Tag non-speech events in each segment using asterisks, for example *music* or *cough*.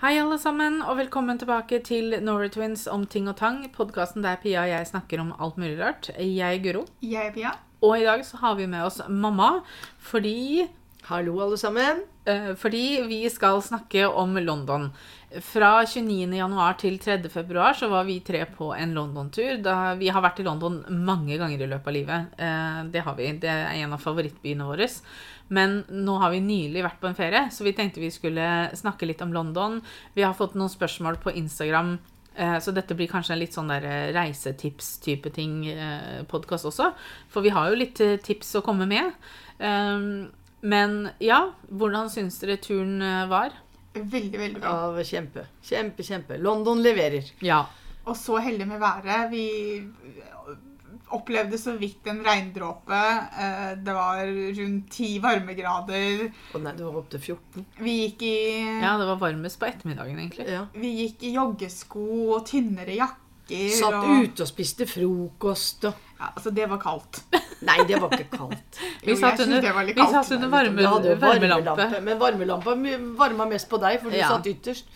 Hei, alle sammen, og velkommen tilbake til Norway Twins om ting og tang. Podkasten der Pia og jeg snakker om alt mulig rart. Jeg er Guro. Jeg er Pia. Og i dag så har vi med oss mamma fordi Hallo, alle sammen. eh, fordi vi skal snakke om London. Fra 29. januar til 3. februar så var vi tre på en London-tur. Da Vi har vært i London mange ganger i løpet av livet. Eh, Det har vi. Det er en av favorittbyene våre. Men nå har vi nylig vært på en ferie, så vi tenkte vi skulle snakke litt om London. Vi har fått noen spørsmål på Instagram, eh, så dette blir kanskje en litt sånn der eh, reisetips-type ting-podkast også. For vi har jo litt eh, tips å komme med. Um, Men ja, hvordan syns dere turen eh, var? Veldig, veldig bra. Ja, kjempe. Kjempe, kjempe. London leverer. Ja. Og så heldig med været. Vi opplevde så vidt en regndråpe. Eh, Det var rundt ti varmegrader. Å nei, det var opptil 14. Vi gikk i, ja, det var varmest på ettermiddagen, egentlig. Ja. vi gikk i joggesko og tynnere jakker. Satt og, ute og spiste frokost og Ja, altså, det var kaldt. *laughs* Nei, det var ikke kaldt. Vi Jo, satt under, det var litt vi satt under varme, varmelampe. varmelampe. Men varmelampa varma mest på deg, for du Ja. satt ytterst.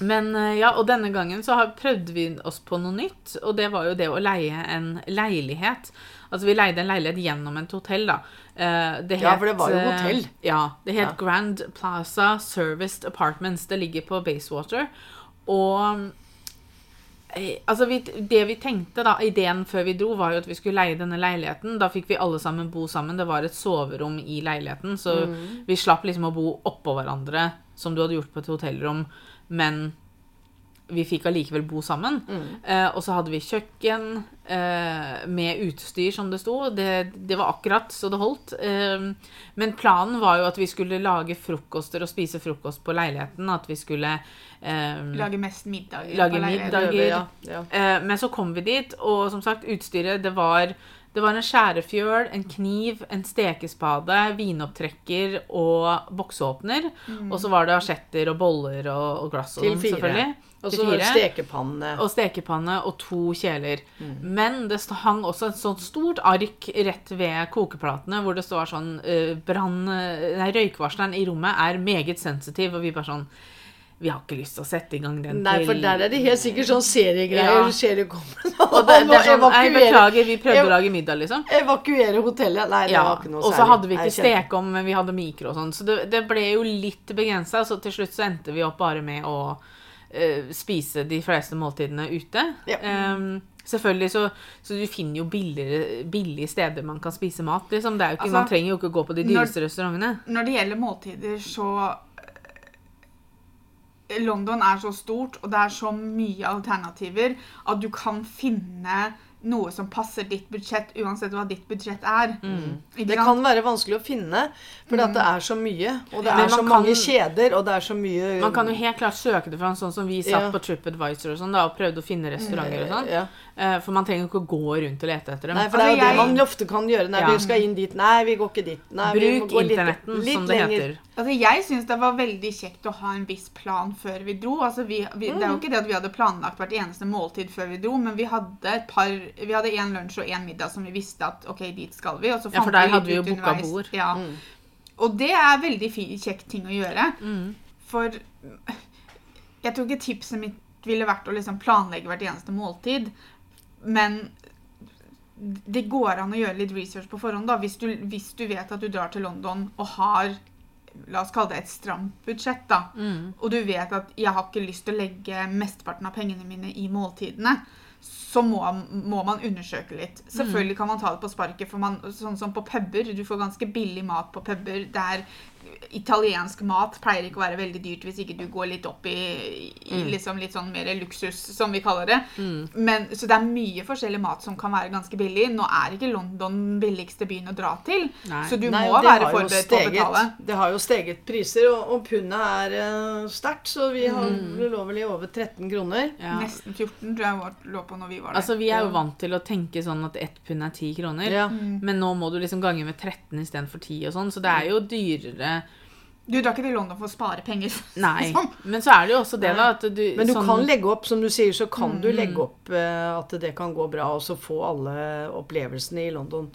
Men eh, ja, og denne gangen så prøvde vi oss på noe nytt, og det var jo det å leie en leilighet. Altså vi leide en leilighet gjennom et hotell, da. Det het, Ja, for det var jo eh, hotell. Ja. Det het Ja. Grand Plaza Serviced Apartments. Det ligger på Basewater. Og eh, Altså, vi, det vi tenkte, da, ideen før vi dro, var jo at vi skulle leie denne leiligheten. Da fikk vi alle sammen bo sammen. Det var et soverom i leiligheten, så Mm. vi slapp liksom å bo oppå hverandre, som du hadde gjort på et hotellrom. Men vi fikk allikevel bo sammen. Mm. Eh, og så hadde vi kjøkken eh, med utstyr, som det sto. Det, det var akkurat så det holdt. Eh, men planen var jo at vi skulle lage frokoster og spise frokost på leiligheten. At vi skulle eh, Lage mest middager. Lage på leiligheten. middager. Ja, ja. Eh, men så kom vi dit, og som sagt, utstyret det var det var en skjærefjøl, en kniv, en stekespade, vinopptrekker og bokseåpner. Og så var det asjetter og boller og, og glass og sånn, selvfølgelig. Og så stekepanne. Og stekepanne og to kjeler. Mm. Men det hang også et sånt stort ark rett ved kokeplatene hvor det står sånn uh, brann... Nei, røykvarsleren i rommet er meget sensitiv, og vi bare sånn Vi har ikke lyst til å sette i gang den Nei, for der er det helt sikkert sånn seriegreier. Ja. Seriekommen. Og det, det er sånn, Nei, beklager, vi prøvde å lage middag, liksom. evakuere hotellet. Nei, det Ja, var ikke noe særlig. og så hadde vi ikke stekeovn, men vi hadde mikro og sånn. Så det, det ble jo litt begrensa, så til slutt så endte vi opp bare med å uh, spise de fleste måltidene ute. Ja. Um, selvfølgelig så, så du finner jo billigere, billige steder man kan spise mat. Liksom. Det er jo ikke, Altså, man trenger jo ikke gå på de dyreste restaurantene. Når det gjelder måltider, så London er så stort, og det er så mye alternativer, at du kan finne noe som passer ditt budsjett, uansett hva ditt budsjett er. Mm. Det kan være vanskelig å finne, for det er så mye. Og det Men er så mange kan- kjeder, og det er så mye Man kan jo helt klart søke det fram, sånn som vi satt Ja. på TripAdvisor og sånn, og prøvde å finne restauranter og sånn. Ja. Eh, for man trenger jo ikke å gå rundt og lete etter dem. Nei, for det er jo Altså, det man ofte kan gjøre. Nei, Ja. vi skal inn dit. Nei, vi går ikke dit. Nei, vi må Bruk gå litt- internetten, litt som det lenger. heter. Altså, jeg syns det var veldig kjekt å ha en viss plan før vi dro. Altså, vi, vi, Det er jo ikke det at vi hadde planlagt hvert eneste måltid før vi dro, men vi hadde et par Vi hadde én lunsj og én middag som vi visste at OK, dit skal vi. Ja, for der vi hadde vi jo booka bord. Ja. Mm. Og det er veldig kjekt kjekk ting å gjøre. Mm. For jeg tror ikke tipset mitt ville vært å liksom planlegge hvert eneste måltid, men det går an å gjøre litt research på forhånd. da, Hvis du, hvis du vet at du drar til London og har La oss kalle det et stramt budsjett, da. Mm. Og du vet at jeg har ikke lyst til å legge mesteparten av pengene mine i måltidene. Så må, må man undersøke litt. Selvfølgelig kan man ta det på sparket. For man, sånn som på puber, du får ganske billig mat på puber. Der italiensk mat pleier ikke å være veldig dyrt hvis ikke du går litt opp i, i liksom litt sånn mer luksus, som vi kaller det. Men, så det er mye forskjellig mat som kan være ganske billig. Nå er ikke London billigste byen å dra til, Nei. så du Nei, må være forberedt på å betale. Det har jo steget priser, og, og pundet er uh, sterkt, så vi har Mm. lå vel i over 13 kroner. Ja. Nesten 14 tror jeg var, lå på når vi var der. Altså, Vi er jo vant til å tenke sånn at ett pund er ti kroner. Ja. Men nå må du liksom gange med 13 istedenfor 10 og sånn, så det er jo dyrere Du drar ikke til London for å spare penger. *laughs* Nei. Sånn. Men så er det jo også det, da, at du Men du sånn, kan legge opp, som du sier, så kan du Mm. legge opp uh, at det kan gå bra, og så få alle opplevelsene i London.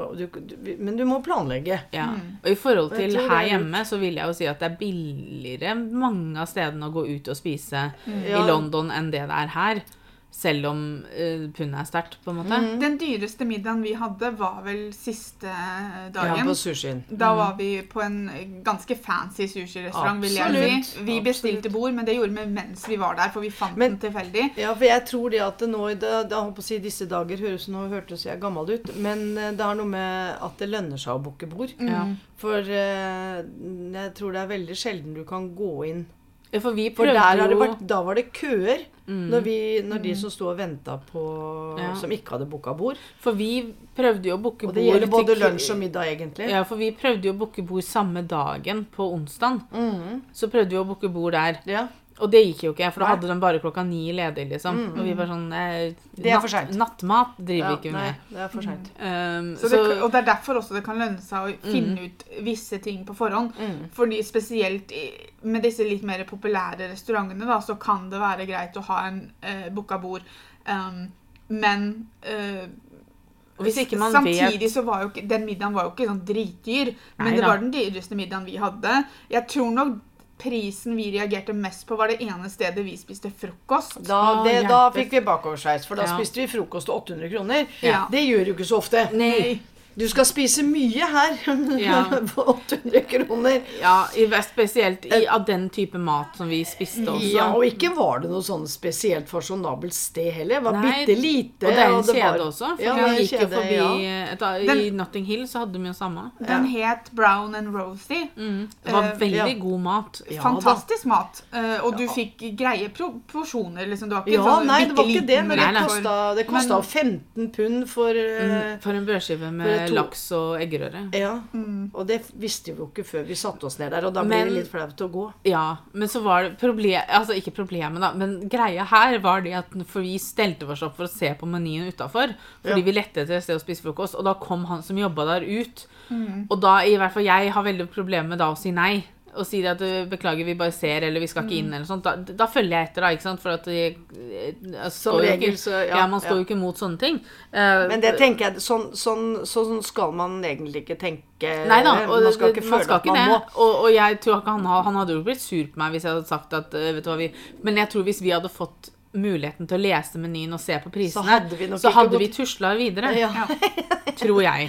Og du, du, men du må planlegge. Ja. Og i forhold til her er hjemme, så vil jeg jo si at det er billigere mange av stedene å gå ut og spise Mm. Ja. i London enn det det er her. Selv om uh, pundet er sterkt, på en måte. Mm. Den dyreste middagen vi hadde, var vel siste Ja, dagen. på sushien. Da var vi på en ganske fancy sushirestaurant, vil jeg si. Vi bestilte bord, men det gjorde vi mens vi var der, for vi fant Men- den tilfeldig. Ja, for jeg tror det at det nå i det, det, på å si, disse dager høres nå hørtes jeg gammel ut, men eh, det har noe med at det lønner seg å booke bord. Mm. For uh, jeg tror det er veldig sjelden du kan gå inn. For vi For har det vært, da var det køer Mm. når, vi, når de som sto og venta på Ja. Som ikke hadde booka bord. For vi prøvde jo å booke Og det gjelder både til- lunsj og middag, egentlig. Ja, for vi prøvde jo å booke bord samme dagen, på onsdag. Mm. Så prøvde vi å booke bord der. ja. Og det gikk jo ikke, for da hadde de bare klokka ni ledig, liksom. Og vi var sånn eh, Det er natt- for sent. Nattmat driver ja vi ikke nei, med. det er for seint. Um, Så det, og det er derfor også det kan lønne seg å finne ut visse ting på forhånd. Mm. Fordi spesielt i, med disse litt mer populære restaurantene, da, så kan det være greit å ha en uh, booka bord. Um, men eh, Og hvis ikke man samtidig vet- så var jo ikke den middagen var jo ikke sånn dritdyr. Men Nei det var den dyreste middagen vi hadde. Jeg tror nok prisen vi reagerte mest på, var det ene stedet vi spiste frokost. Da, det, da fikk vi bakoversveis, for da Ja. spiste vi frokost til 800 kroner. Ja. Det gjør du ikke så ofte. Nei. Du skal spise mye her *laughs* Ja. på 800 kroner. Ja, spesielt i, av den type mat som vi spiste også. Ja, og ikke var det noe sånn spesielt fasjonabelt sted heller. Det var bitte lite. Og det er en og kjede var- også. For Ja, vi gikk jo kjede, forbi ja. et, I Den- Notting Hill så hadde vi jo samme. Den het Brown and Rosie. Mm. Det var Eh, veldig ja. god mat. Ja, Fantastisk mat. Uh, og du fikk greie porsjoner. Liksom. Du var ikke Ja, sånn nei, det var ikke det, men Nei, det nei. kosta, det kosta 15 pund for uh, Mm, For en brødskive med to- laks og eggerøre. Ja. Mm. Og det visste vi jo ikke før vi satte oss ned der, og da ble Men- det litt flaut å gå. Ja, men så var det problem, altså ikke problemet da, men greia her var det at for vi stelte oss opp for å se på menyen utenfor, fordi Ja. vi lette etter et sted å spise frokost, og da kom han som jobbet der ut, Mm. og da, i hvert fall jeg har veldig problemer med da å si nei, og si at «Øh, beklager, vi bare ser, eller vi skal ikke Mm. inn, eller sånt, da, da følger jeg etter da, ikke sant, for at jeg, jeg Som regel ikke, så- ja, ja, man står ja. jo ikke mot sånne ting. Uh, Men det tenker jeg, sånn, sånn, sånn skal man egentlig ikke tenke. Nei da, og man skal ikke føle skal at ikke man det. må. Og, og jeg tror ikke han, han hadde jo blitt sur på meg hvis jeg hadde sagt at vet du hva vi Men jeg tror hvis vi hadde fått muligheten til å lese menyen og se på prisene, hadde vi så hadde vi tusla videre. Ja. Tror jeg.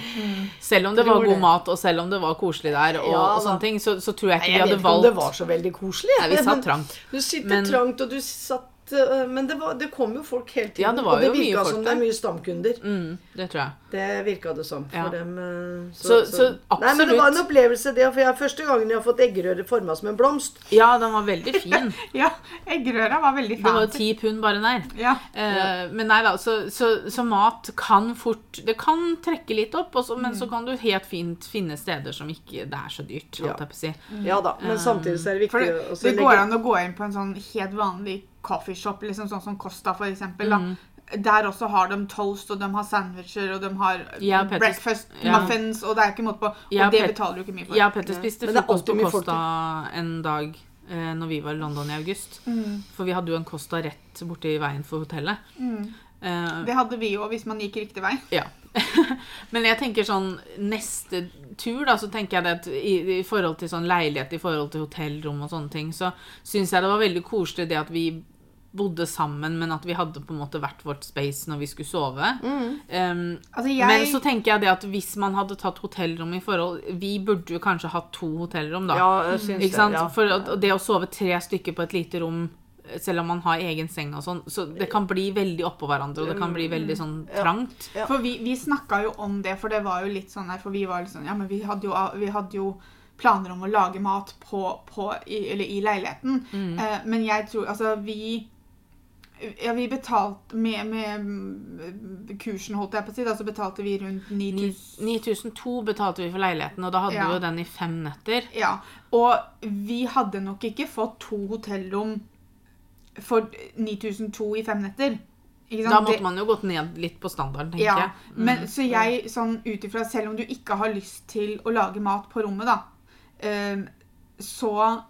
Selv om det Tror var god det. mat, og selv om det var koselig der, og, Ja, og sånne ting, så, så tror jeg Nei, ikke jeg vi vet hadde ikke om valgt det var så veldig koselig. Nei, vi satt trangt. Du sitter Men- trangt, og du satt øh, Men det, var, det kom jo folk hele tiden. Ja, det var og det virka folk som det er mye stamkunder. Mm, det tror jeg. Det virka det som for Ja. dem. Så, Så- så Nei, men det var en opplevelse, det. For jeg, første gangen jeg har fått eggerøre forma som en blomst. Ja, den var veldig *laughs* fin. Ja, eggerøra var veldig Det var ti pund bare der. Ja. Eh, Men nei da, så, så, så mat kan fort Det kan trekke litt opp, også, men men så kan du helt fint finne steder som ikke Det er så dyrt, Ja. si. Ja da, men samtidig så er det For viktig det, å legge... det går an å gå inn på en sånn helt vanlig coffeeshop, liksom sånn som Costa for eksempel. Da. Mm. Der også har de toast, og de har sandwicher, og de har Ja, Petter- breakfast ja. muffins, og det er ikke måte på. Og Ja, det Pet- betaler du ikke mye for. Ja, Petter spiste Men frokost på Costa en dag eh, når vi var i London i august. Mm. For vi hadde jo en Costa rett borti veien for hotellet. Mm. Eh, Det hadde vi jo hvis man gikk riktig vei. ja. *laughs* Men jeg tenker sånn neste tur, da, så tenker jeg det at i, i forhold til sånn leilighet, i forhold til hotellrom og sånne ting, så syns jeg det var veldig koselig det at vi bodde sammen, men at vi hadde på en måte hvert vårt space når vi skulle sove. Um, Altså, jeg Men så tenker jeg det at hvis man hadde tatt hotellrom i forhold Vi burde jo kanskje hatt to hotellrom, da. Ja, jeg synes Ikke sant? det. Ja. For det å sove tre stykker på et lite rom, selv om man har egen seng og sånn, så det kan bli veldig oppå hverandre, og det kan bli veldig sånn Ja. trangt. Ja. For vi, vi snakka jo om det, for det var jo litt sånn der, for vi var litt sånn Ja, men vi hadde jo, vi hadde jo planer om å lage mat på, på i, eller i leiligheten. Mm. Eh, men jeg tror Altså, vi ja, vi betalte med, med kursen, holdt jeg på å si, da så betalte vi rundt 9000 9002 betalte vi for leiligheten, og da hadde Ja. vi jo den i fem netter. Ja. Og vi hadde nok ikke fått to hotellrom for 9002 i fem netter. Da måtte man jo gått ned litt på standarden, tenker Ja, jeg. Mm. men så jeg sånn ut ifra Selv om du ikke har lyst til å lage mat på rommet, da, eh, så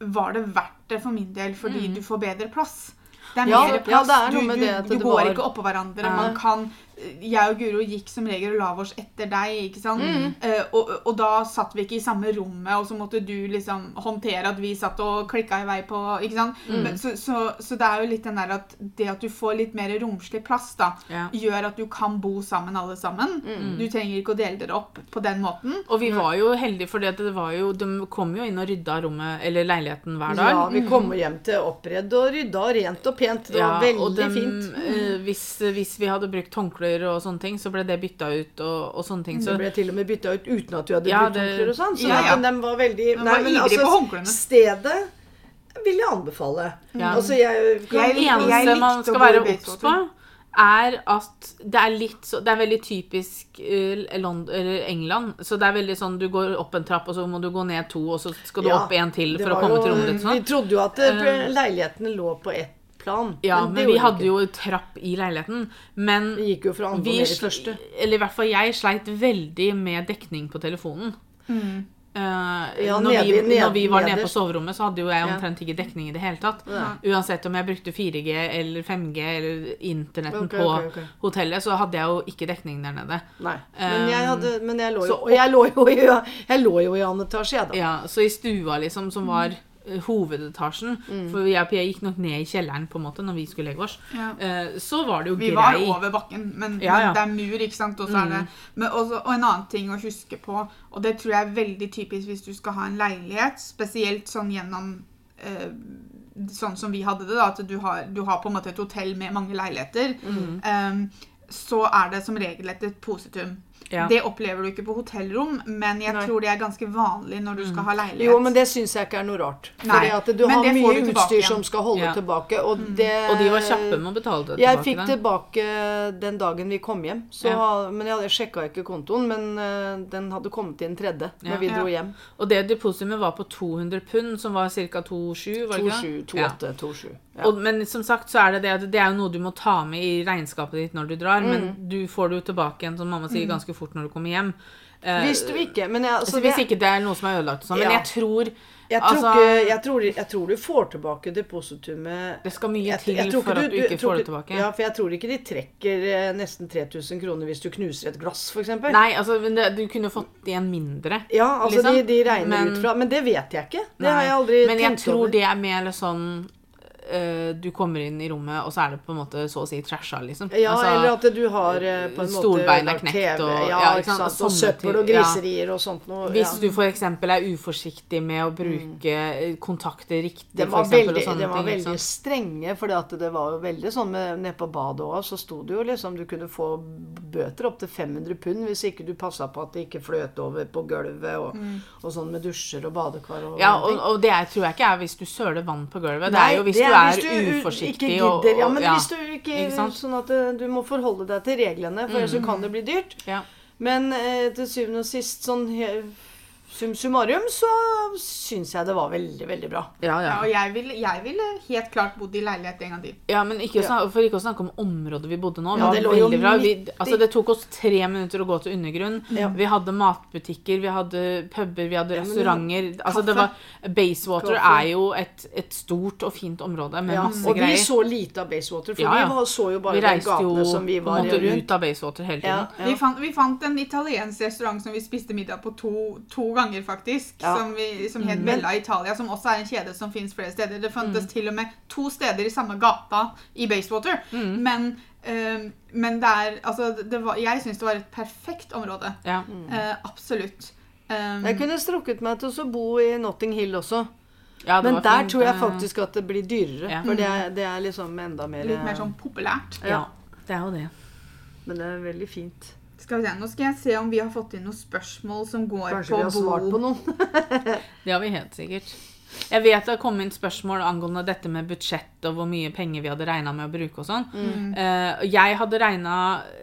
var det verdt det for min del, fordi Mm. du får bedre plass. Det er Ja, mer ja, plass. det er noe du, med du, det at du det går var- ikke oppå hverandre. Ja. Man kan jeg og Guro gikk som regel og la oss etter deg, ikke sant? Eh, og, og da satt vi ikke i samme rommet, og så måtte du liksom håndtere at vi satt og klikka i vei på Ikke sant? Men, så, så, så det er jo litt den der at det at du får litt mer romslig plass, da, Ja. gjør at du kan bo sammen alle sammen. Du trenger ikke å dele dere opp på den måten. Og vi var jo heldige, for det var jo, de kom jo inn og rydda rommet, eller leiligheten hver dag. Ja, vi kom hjem til oppredd og rydda rent og pent. Det var veldig og dem, fint. Uh, hvis, hvis vi hadde brukt håndklær og sånne ting, så ble det bytta ut og, og sånne ting. Det ble til og med bytta ut uten at du hadde Ja, brukt det- håndklær og sånn. Så Ja, ja. de var veldig De var Nei, men altså, Stedet vil jeg anbefale. Ja. Altså, jeg kan Jeg- jeg, eneste likte man skal være obs på, er at det er litt så Det er veldig typisk eh, England. Så det er veldig sånn du går opp en trapp, og så må du gå ned to, og så skal du Ja, opp en til for å komme jo- til rommet ditt. Vi Sånn. trodde jo at eh, leilighetene lå på ett plan. Ja, men, men vi hadde ikke. jo trapp i leiligheten. Men Vi gikk jo fra andre vi, ned i første. eller i hvert fall jeg, sleit veldig med dekning på telefonen. Eh, Ja, når, nedi, vi, nedi, når vi var nede på soverommet, så hadde jo jeg omtrent ikke dekning i det hele tatt. Ja. Uansett om jeg brukte 4G eller 5G eller internetten okay, på okay, okay. hotellet, så hadde jeg jo ikke dekning der nede. Nei. Men jeg, hadde, men jeg lå jo så- Og jeg lå jo i, jeg lå jo i annen etasje, jeg, da. Ja, Så i stua, liksom, som var eh, hovedetasjen For jeg og Pia gikk nok ned i kjelleren på en måte når vi skulle legge oss. Ja. eh, Så var det jo Vi var grei. over bakken, men, Ja, ja. men det er mur, ikke sant? Og, er det, men også, og en annen ting å huske på, og det tror jeg er veldig typisk hvis du skal ha en leilighet, spesielt sånn gjennom eh, Sånn som vi hadde det, da, at du har, du har på en måte et hotell med mange leiligheter. eh, så er det som regel et depositum. Ja. Det opplever du ikke på hotellrom, men jeg Nei. tror det er ganske vanlig når du skal ha leilighet. Jo, men det syns jeg ikke er noe rart. Fordi at du men har mye du utstyr igjen. som skal holde Ja. tilbake, og det Og de var kjappe med å betale det Jeg fikk den. tilbake den dagen vi kom hjem. Så, Ja. Men jeg, sjekka ikke kontoen, men eh, den hadde kommet inn tredje når vi dro Ja. hjem. Og det depositumet var på 200 pund, som var ca. 2,7, var det ikke? 2,7, det? Ja. 2,8, 2,7. Ja. Og, men som sagt så er det det at det er jo noe du må ta med i regnskapet ditt når du drar, Mm. men du får det jo tilbake igjen, som mamma sier, ganske fort når du kommer hjem. Eh, Hvis du ikke Men jeg, altså, hvis ikke det er noe som er ødelagt sånn. Men Ja. jeg tror jeg, tror altså, ikke, jeg, tror, jeg tror du får tilbake depositumet det skal mye til jeg for at du ikke tror får det tilbake. Ja, for jeg tror ikke de trekker eh, nesten 3000 kroner hvis du knuser et glass, f.eks. Nei, altså, du kunne fått igjen mindre. Ja, altså liksom. de, de regner Men- ut fra Men det vet jeg ikke. Det Nei. har jeg aldri Men jeg tror over. det er mer sånn eh, Du kommer inn i rommet, og så er det på en måte så å si trasha, liksom. Ja, Altså, eller at du har eh, på en måte stolbein er knekt og- ja, ja, ikke sant, og sånne søppel og griserier og sånt noe. Hvis du f.eks. er uforsiktig med å bruke mm. kontakter riktig, Det var veldig, og det var ting. veldig strenge, for det var jo veldig sånn med, nede på badet òg, så sto det jo liksom Du kunne få bøter opp til 500 pund hvis ikke du passa på at det ikke fløt over på gulvet, og, og sånn med dusjer og badekar og Ja, og, og det er, tror jeg ikke er hvis du søler vann på gulvet. Det er jo hvis det du er er, du uforsiktig ikke gidder, ja, og men ja. hvis du ikke, Ikke? Sånn at eh, du må forholde deg til reglene, for ellers mm. kan det bli dyrt. Ja. Men eh, til syvende og sist, sånn sum summarum, så syns jeg det var veldig, veldig bra. Ja, ja. Ja, og jeg ville, jeg ville helt klart bodd i leilighet en gang til. Ja, men ikke Ja. snakke, for ikke å snakke om området vi bodde nå. Ja, det lå jo bra. Vi, altså, det tok oss tre minutter å gå til undergrunn. Ja. Vi hadde matbutikker, vi hadde puber, vi hadde Ja, restauranter. Altså, det var, Basewater Kaffe. er jo et, et stort og fint område med Ja, masse og vi greier. så lite av Basewater, for Ja, ja. vi var, så jo bare de reiste jo gatene som vi på var en måte rundt. ut av Basewater hele tiden. Ja, Vi, fant, vi fant en italiensk restaurant som vi spiste middag på to, to ganger, faktisk. Ja. Som, vi, som het Mm. Bella Italia, som også er en kjede som fins flere steder. Det fantes Mm. til og med to steder i samme gata i Basewater. Mm. Men, eh, men det er Altså, det var, jeg syns det var et perfekt område. Ja. Eh, absolutt. Um, Jeg kunne strukket meg til å bo i Notting Hill også. Ja, det Men var der fint, tror jeg faktisk at det blir dyrere. Ja. For det er, det er liksom enda mer litt mer sånn populært. Ja, det er jo det. Men det er veldig fint. Skal vi se, Nå skal jeg se om vi har fått inn noen spørsmål som går Kanskje på vi har svart på noen. *laughs* Det har vi helt sikkert. Jeg vet det har kommet inn spørsmål angående dette med budsjett og hvor mye penger vi hadde regna med å bruke og sånn. Eh, jeg hadde regna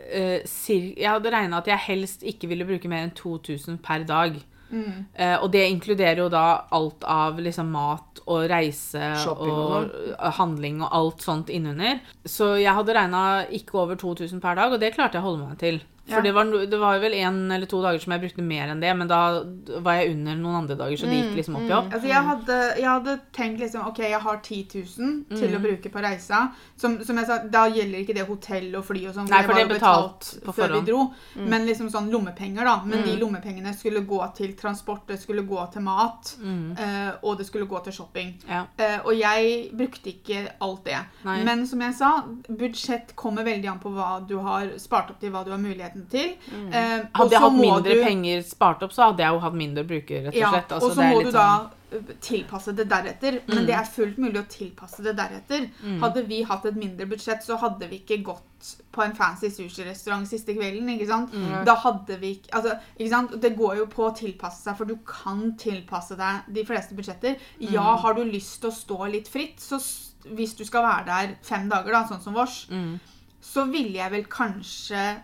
Jeg hadde regna at jeg helst ikke ville bruke mer enn 2000 per dag. Eh, og det inkluderer jo da alt av liksom mat og reise Shopping og og, eh, handling og alt sånt innunder. Så jeg hadde regna ikke over 2000 per dag, og det klarte jeg å holde meg til. For Ja. det, var, det var vel en eller to dager som jeg brukte mer enn det, men da var jeg under noen andre dager, så det gikk liksom opp i opp. Altså, jeg, hadde, jeg hadde tenkt liksom Ok, jeg har 10 000 til Mm. å bruke på reisa. Som, som jeg sa, Da gjelder ikke det hotell og fly og sånn. Nei, for det er jo betalt på før vi dro. Mm. Men liksom sånn lommepenger, da. Men de lommepengene skulle gå til transport, det skulle gå til mat, Mm. eh, og det skulle gå til shopping. Ja. Eh, og jeg brukte ikke alt det. Nei. Men som jeg sa, budsjett kommer veldig an på hva du har spart opp til, hva du har muligheten til. Eh, og Hadde jeg hatt mindre du- penger spart opp, så hadde jeg jo hatt mindre å bruke, rett og ja, slett. Altså, og så det er må litt du sånn- da tilpasse det deretter. Men det er fullt mulig å tilpasse det deretter. Mm. Hadde vi hatt et mindre budsjett, så hadde vi ikke gått på en fancy sushirestaurant siste kvelden. ikke sant? Mm. Da hadde vi ikke altså, ikke sant? Det går jo på å tilpasse seg, for du kan tilpasse deg de fleste budsjetter. Mm. Ja, har du lyst til å stå litt fritt, så hvis du skal være der fem dager, da, sånn som vårs, Mm. så ville jeg vel kanskje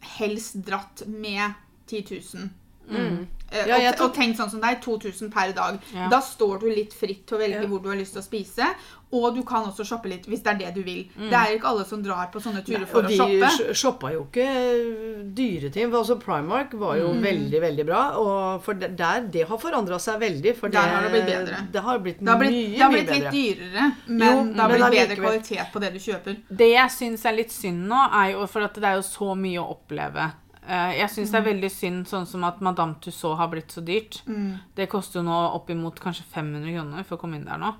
helst dratt med 10 000. Mm. Eh, Ja, og, og tenk sånn som deg, 2000 per dag. Ja. Da står du litt fritt til å velge Ja. hvor du har lyst til å spise. Og du kan også shoppe litt hvis det er det du vil. Mm. Det er ikke alle som drar på sånne turer Nei, for å shoppe. Og de shoppa jo ikke dyre ting. Altså Primark var jo Mm. veldig, veldig bra. Og for der, det har forandra seg veldig. For Der det, har det blitt bedre. Det har blitt Det har blitt, mye, det har mye blitt litt bedre. dyrere, men Jo, det har blitt bedre likevel. kvalitet på det du kjøper. Det jeg syns er litt synd nå, er jo for at det er jo så mye å oppleve. Eh, Jeg syns det er veldig synd sånn som at Madame Tussauds har blitt så dyrt. Mm. Det koster jo nå oppimot kanskje 500 kroner for å komme inn der nå.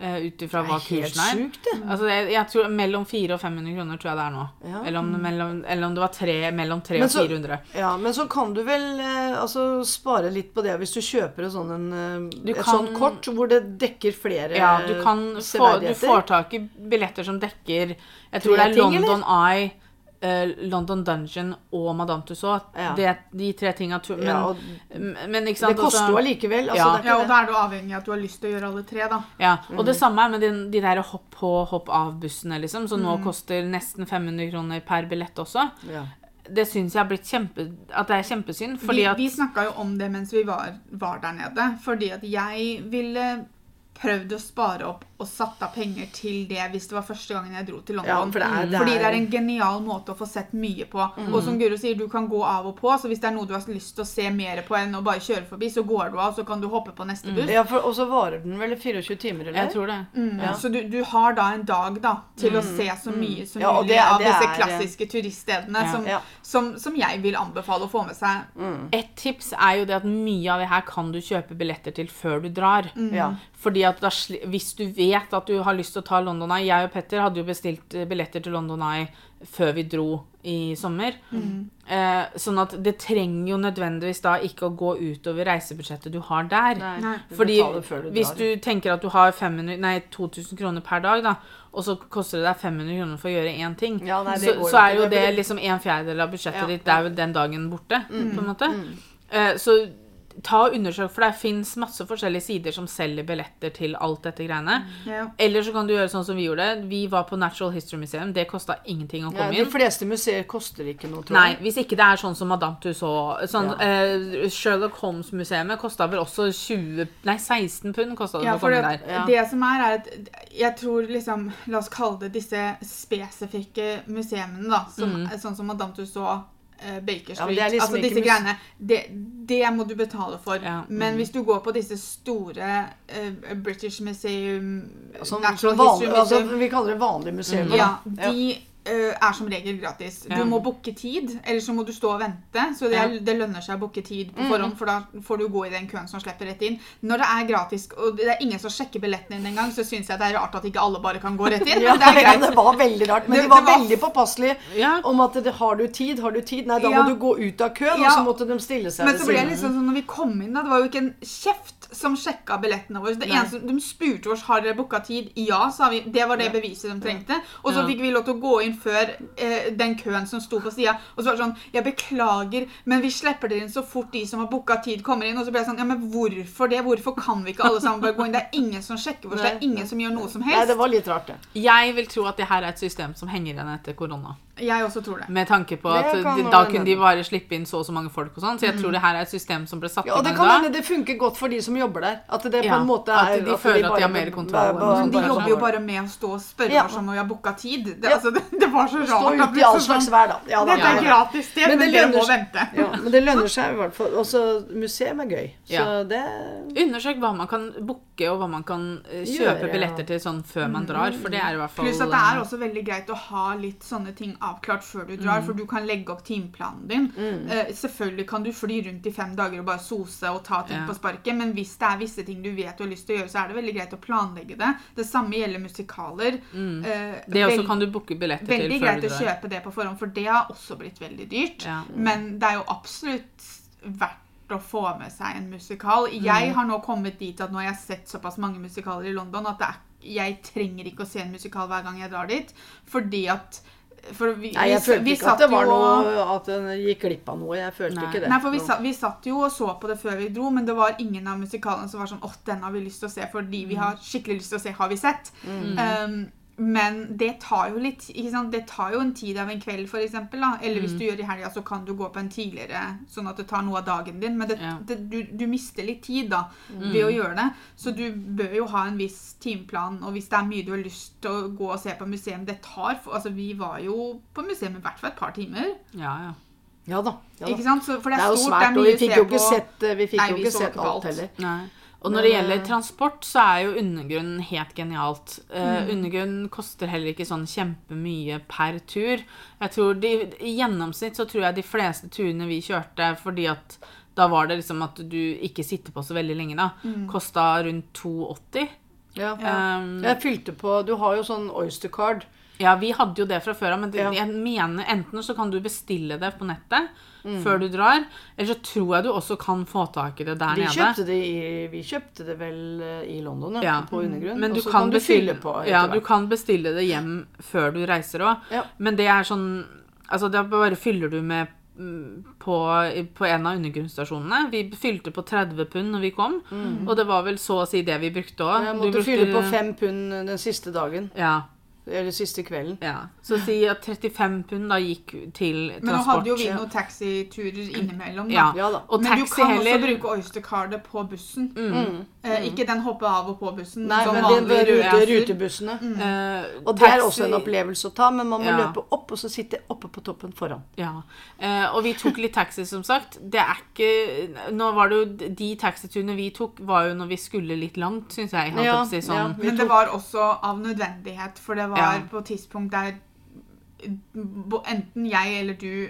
eh, Ut ifra hva kursen er. Sykt, det. Altså, jeg, jeg tror mellom 400 og 500 kroner tror jeg det er nå. Ja. Eller, om, mellom, eller om det var tre, mellom 300 og 400. Ja, Men så kan du vel eh, altså, spare litt på det hvis du kjøper et, sånn, en, eh, Du et kan- sånt kort hvor det dekker flere Ja, du kan få, du får tak i billetter som dekker Jeg tror Tre det er ting, London Eye, eh, London Dungeon og Madame Tussauds. Ja. Det, de tre tinga Men, Ja, og men ikke det koster altså- jo allikevel. Altså, Ja. Ja, og da er du avhengig av at du har lyst til å gjøre alle tre, da. Ja, og Mm. det samme er med de, de der hopp på, hopp av-bussene, liksom, som Mm. nå koster nesten 500 kroner per billett også. Ja. Det syns jeg har blitt kjempe... At det er kjempesynd, fordi vi, at vi snakka jo om det mens vi var, var der nede. Fordi at jeg ville prøvd å spare opp og satt av penger til det hvis det var første gangen jeg dro til London. Ja, for det er- det Fordi er- det er en genial måte å få sett mye på. Og som Guro sier, du kan gå av og på, så hvis det er noe du har lyst til å se mer på enn å bare kjøre forbi, så går du av, så kan du hoppe på neste buss. Ja, for, og så varer den vel 24 timer, eller? Jeg tror det. Mm, Ja. Så du, du har da en dag da, til å se så mye som Ja, mulig det av disse er- klassiske turiststedene Ja. som, Ja. som, som jeg vil anbefale å få med seg. Et tips er jo det at mye av det her kan du kjøpe billetter til før du drar. Ja. Fordi at da, Hvis du vet at du har lyst til å ta London Eye Jeg og Petter hadde jo bestilt eh, billetter til London Eye før vi dro i sommer. Eh, sånn at det trenger jo nødvendigvis da ikke å gå utover reisebudsjettet du har der. Nei, Nei. Fordi før du hvis du tenker at du har 500, nei, 2000 kroner per dag, da, og så koster det deg 500 kroner for å gjøre én ting, Ja, nei, så, så er jo Det det liksom en fjerdedel av budsjettet Ja, ditt. Det er jo den dagen borte, Mm. på en måte. Eh, så ta og undersøk, for det fins masse forskjellige sider som selger billetter til alt dette greiene. Ja. Eller så kan du gjøre sånn som vi gjorde. Vi var på Natural History Museum. Det kosta ingenting å komme Ja, de inn. fleste museer koster ikke noe, tror jeg. Nei, hvis ikke det er sånn som Madame Tussauds sånn, Ja. eh, Sherlock Holmes-museet kosta vel også 20 Nei, 16 pund kosta det Ja, å komme det, der. Det som er, er at jeg tror liksom La oss kalle det disse spesifikke museene, da. Som, Sånn som Madame Tussauds, Baker Street. er liksom altså disse greiene. Det, det må du betale for. Ja. Men hvis du går på disse store uh, British Museum, altså, Natural vanlig, History altså, vi kaller det vanlige museum. Mm. Ja, de eh, er som regel gratis. Du må booke tid, eller så må du stå og vente. Så det, er, det lønner seg å booke tid på Mm. forhånd, for da får du gå i den køen som slipper rett inn. Når det er gratis, og det er ingen som sjekker billetten din engang, så syns jeg det er rart at ikke alle bare kan gå rett inn. *laughs* Ja, det ja, det var veldig rart. Men Det- de var, var- veldig påpasselige Ja. om at det, har du tid, har du tid? Nei, da må du gå ut av køen, og så måtte de stille seg Men så ble det liksom sånn når vi kom inn, da, det var jo ikke en kjeft som sjekka billettene våre. Det eneste, De spurte oss har dere booka tid. Ja, sa vi. Det var det beviset de trengte. Og så Ja. fikk vi lov til å gå inn før eh, den køen som sto på sida. Og så var det sånn Jeg beklager, men vi slipper dere inn så fort de som har booka tid, kommer inn. Og så ble jeg sånn Ja, men hvorfor det? Hvorfor kan vi ikke alle sammen bare gå inn? Det er ingen som sjekker oss. Det er ingen som gjør noe som Nei, helst. det var litt rart, det. Jeg vil tro at det her er et system som henger igjen etter korona. Jeg også tror det. Med tanke på at de, da kunne de bare slippe inn så og så mange folk og sånn. Så jeg tror det her er et system som ble satt Ja, og det kan da. hende det funker godt for de som jobber der. At det på Ja, en måte at de de føler at de har mer kontroll bare- bare- men De kanskje. jobber jo bare med å stå og spørre Ja. sånn når jeg har booka tid. Det, Ja. altså, det, det var så rart. Stå ute i all slags hverdag. vær, da. Ja, da. Dette er gratis sted, Men men, det dere må vente. Ja, men det lønner seg i hvert fall. Også museum er gøy. Så Ja. det Undersøk hva man kan booke, og hva man kan eh, kjøpe billetter til sånn før man drar. For det er i hvert fall Pluss at det er eh, også veldig greit å ha litt sånne ting avklart før du Mm. drar, for du kan legge opp timeplanen din. Eh, selvfølgelig kan du fly rundt i fem dager og bare sose og ta ting yeah. på sparket, men hvis det er visse ting du vet du har lyst til å gjøre, så er det veldig greit å planlegge det. Det samme gjelder musikaler. Eh, Mm. Det også kan du booke billetter til Veldig greit du å kjøpe det på forhånd, for det har også blitt veldig dyrt. Ja. Men det er jo absolutt verdt å få med seg en musikal. Mm. Jeg har nå kommet dit at nå har jeg sett såpass mange musikaler i London at det er, jeg trenger ikke å se en musikal hver gang jeg drar dit. Fordi at for vi, Nei, jeg følte vi ikke at det var noe At en gikk glipp av noe. Jeg følte Nei. ikke det. Nei, for vi satt, vi satt jo og så på det før vi dro, men det var ingen av musikalene som var sånn åh, den har vi lyst til å se, fordi vi har skikkelig lyst til å se, har vi sett. Um, men det tar jo litt ikke sant? Det tar jo en tid av en kveld. Da. Eller hvis du gjør det i helga, så kan du gå på en tidligere, sånn at det tar noe av dagen din. Men det, Ja. det, du, du mister litt tid da, ved å gjøre det. Så du bør jo ha en viss timeplan. Og hvis det er mye du har lyst til å gå og se på museum, det tar for, Altså, vi var jo på museum i hvert fall et par timer. Ja, ja. Ja da. Ja, da. Ikke sant? Så, for det Det er er jo stort, det svært, er og vi fikk jo ikke sett, vi fikk Nei, jo ikke sett alt. heller. Nei. Og når det gjelder eh, transport, så er jo undergrunnen helt genialt. Uh, Mm. undergrunn koster heller ikke sånn kjempemye per tur. Jeg tror de, I gjennomsnitt så tror jeg de fleste turene vi kjørte, fordi at da var det liksom at du ikke sitter på så veldig lenge, da, Mm. kosta rundt 2,80. Ja. Um, Jeg fylte på Du har jo sånn Oyster Card. Ja, vi hadde jo det fra før av, men det, Ja. jeg mener enten så kan du bestille det på nettet Mm. før du drar, eller så tror jeg du også kan få tak i det der Vi nede. kjøpte det, i, vi kjøpte det vel eh, i London, ja, på undergrunn. Men du kan, kan, du bestille, fylle på ja, du kan bestille det hjem før du reiser òg. Ja. Men det er sånn Altså, da bare fyller du med mm, på, på en av undergrunnsstasjonene. Vi fylte på 30 pund når vi kom, og det var vel så å si det vi brukte òg. Jeg måtte fylle på 5 pund den siste dagen. Ja, Eller siste kvelden. ja. Så si at 35 pund da gikk til transport. Men nå hadde jo vi noen taxiturer innimellom. Da. Ja. Ja da. Og Men du kan heller også bruke Oystercardet på bussen. Mm. Eh, ikke den hoppe av og på-bussen. Nei, som men det vanlige rute, rutebussene. rutebussene. Eh, Og det er også en opplevelse å ta, men man må Ja. løpe opp og så sitte oppe på toppen foran. Ja, eh, og vi tok litt taxi, som sagt. Det er ikke Nå var det jo De taxiturene vi tok, var jo når vi skulle litt langt, syns jeg. Ja, si, sånn. ja. Men det var også av nødvendighet, for det var Ja. på et tidspunkt der enten jeg eller du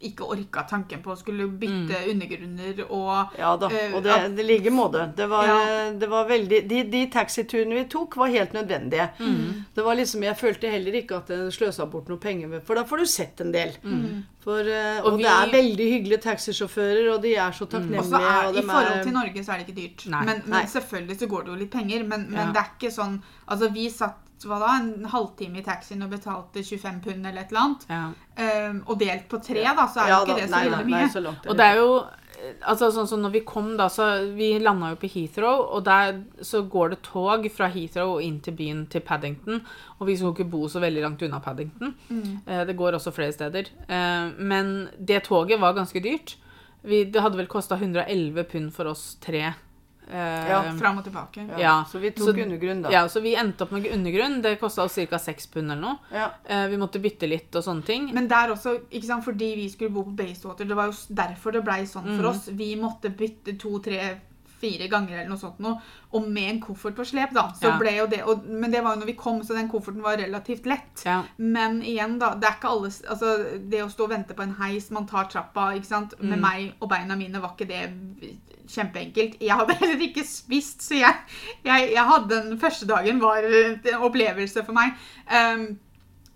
ikke orka tanken på å skulle bytte Mm. undergrunner og Ja da, Eh, og det, ja. det ligger måte. Det var, Ja. det var veldig De, de taxiturene vi tok, var helt nødvendige. Mm. Det var liksom, Jeg følte heller ikke at jeg sløsa bort noe penger, med, for da får du sett en del. For, eh, Og og vi- det er veldig hyggelige taxisjåfører, og de er så takknemlige. Og så er, og I forhold er- til Norge så er det ikke dyrt. Nei. men, Nei. men selvfølgelig så går det jo litt penger. Men, men Ja. det er ikke sånn Altså, vi satt hva da, en halvtime i taxien og betalte 25 pund eller et eller annet. Ja. Um, og delt på tre, da, så er Ja jo da, ikke det så veldig mye. Nei, så langt Og det er jo Altså sånn som når vi kom, da, så Vi landa jo på Heathrow, og der så går det tog fra Heathrow og inn til byen til Paddington. Og vi skulle ikke bo så veldig langt unna Paddington. Eh, Det går også flere steder. Eh, Men det toget var ganske dyrt. Vi, det hadde vel kosta 111 pund for oss tre. Eh, Ja, Fram og tilbake. Ja, ja, Så vi tok så- undergrunn, da. Ja, så vi endte opp med undergrunn. Det kosta oss ca. 6 pund eller noe. Ja. Eh, Vi måtte bytte litt og sånne ting. Men der også, ikke sant, fordi vi skulle bo på Basewater, det var jo derfor det blei sånn for oss. Vi måtte bytte to, tre, fire ganger eller noe sånt noe, og med en koffert på slep, da. Så Ja. ble jo det, og, men det var jo når vi kom, så den kofferten var relativt lett. Ja. Men igjen, da. Det er ikke alle Altså, det å stå og vente på en heis, man tar trappa, ikke sant. Mm. Med meg og beina mine var ikke det kjempeenkelt. Jeg hadde heller ikke spist, så jeg, jeg, jeg hadde den første dagen var en opplevelse for meg. Um,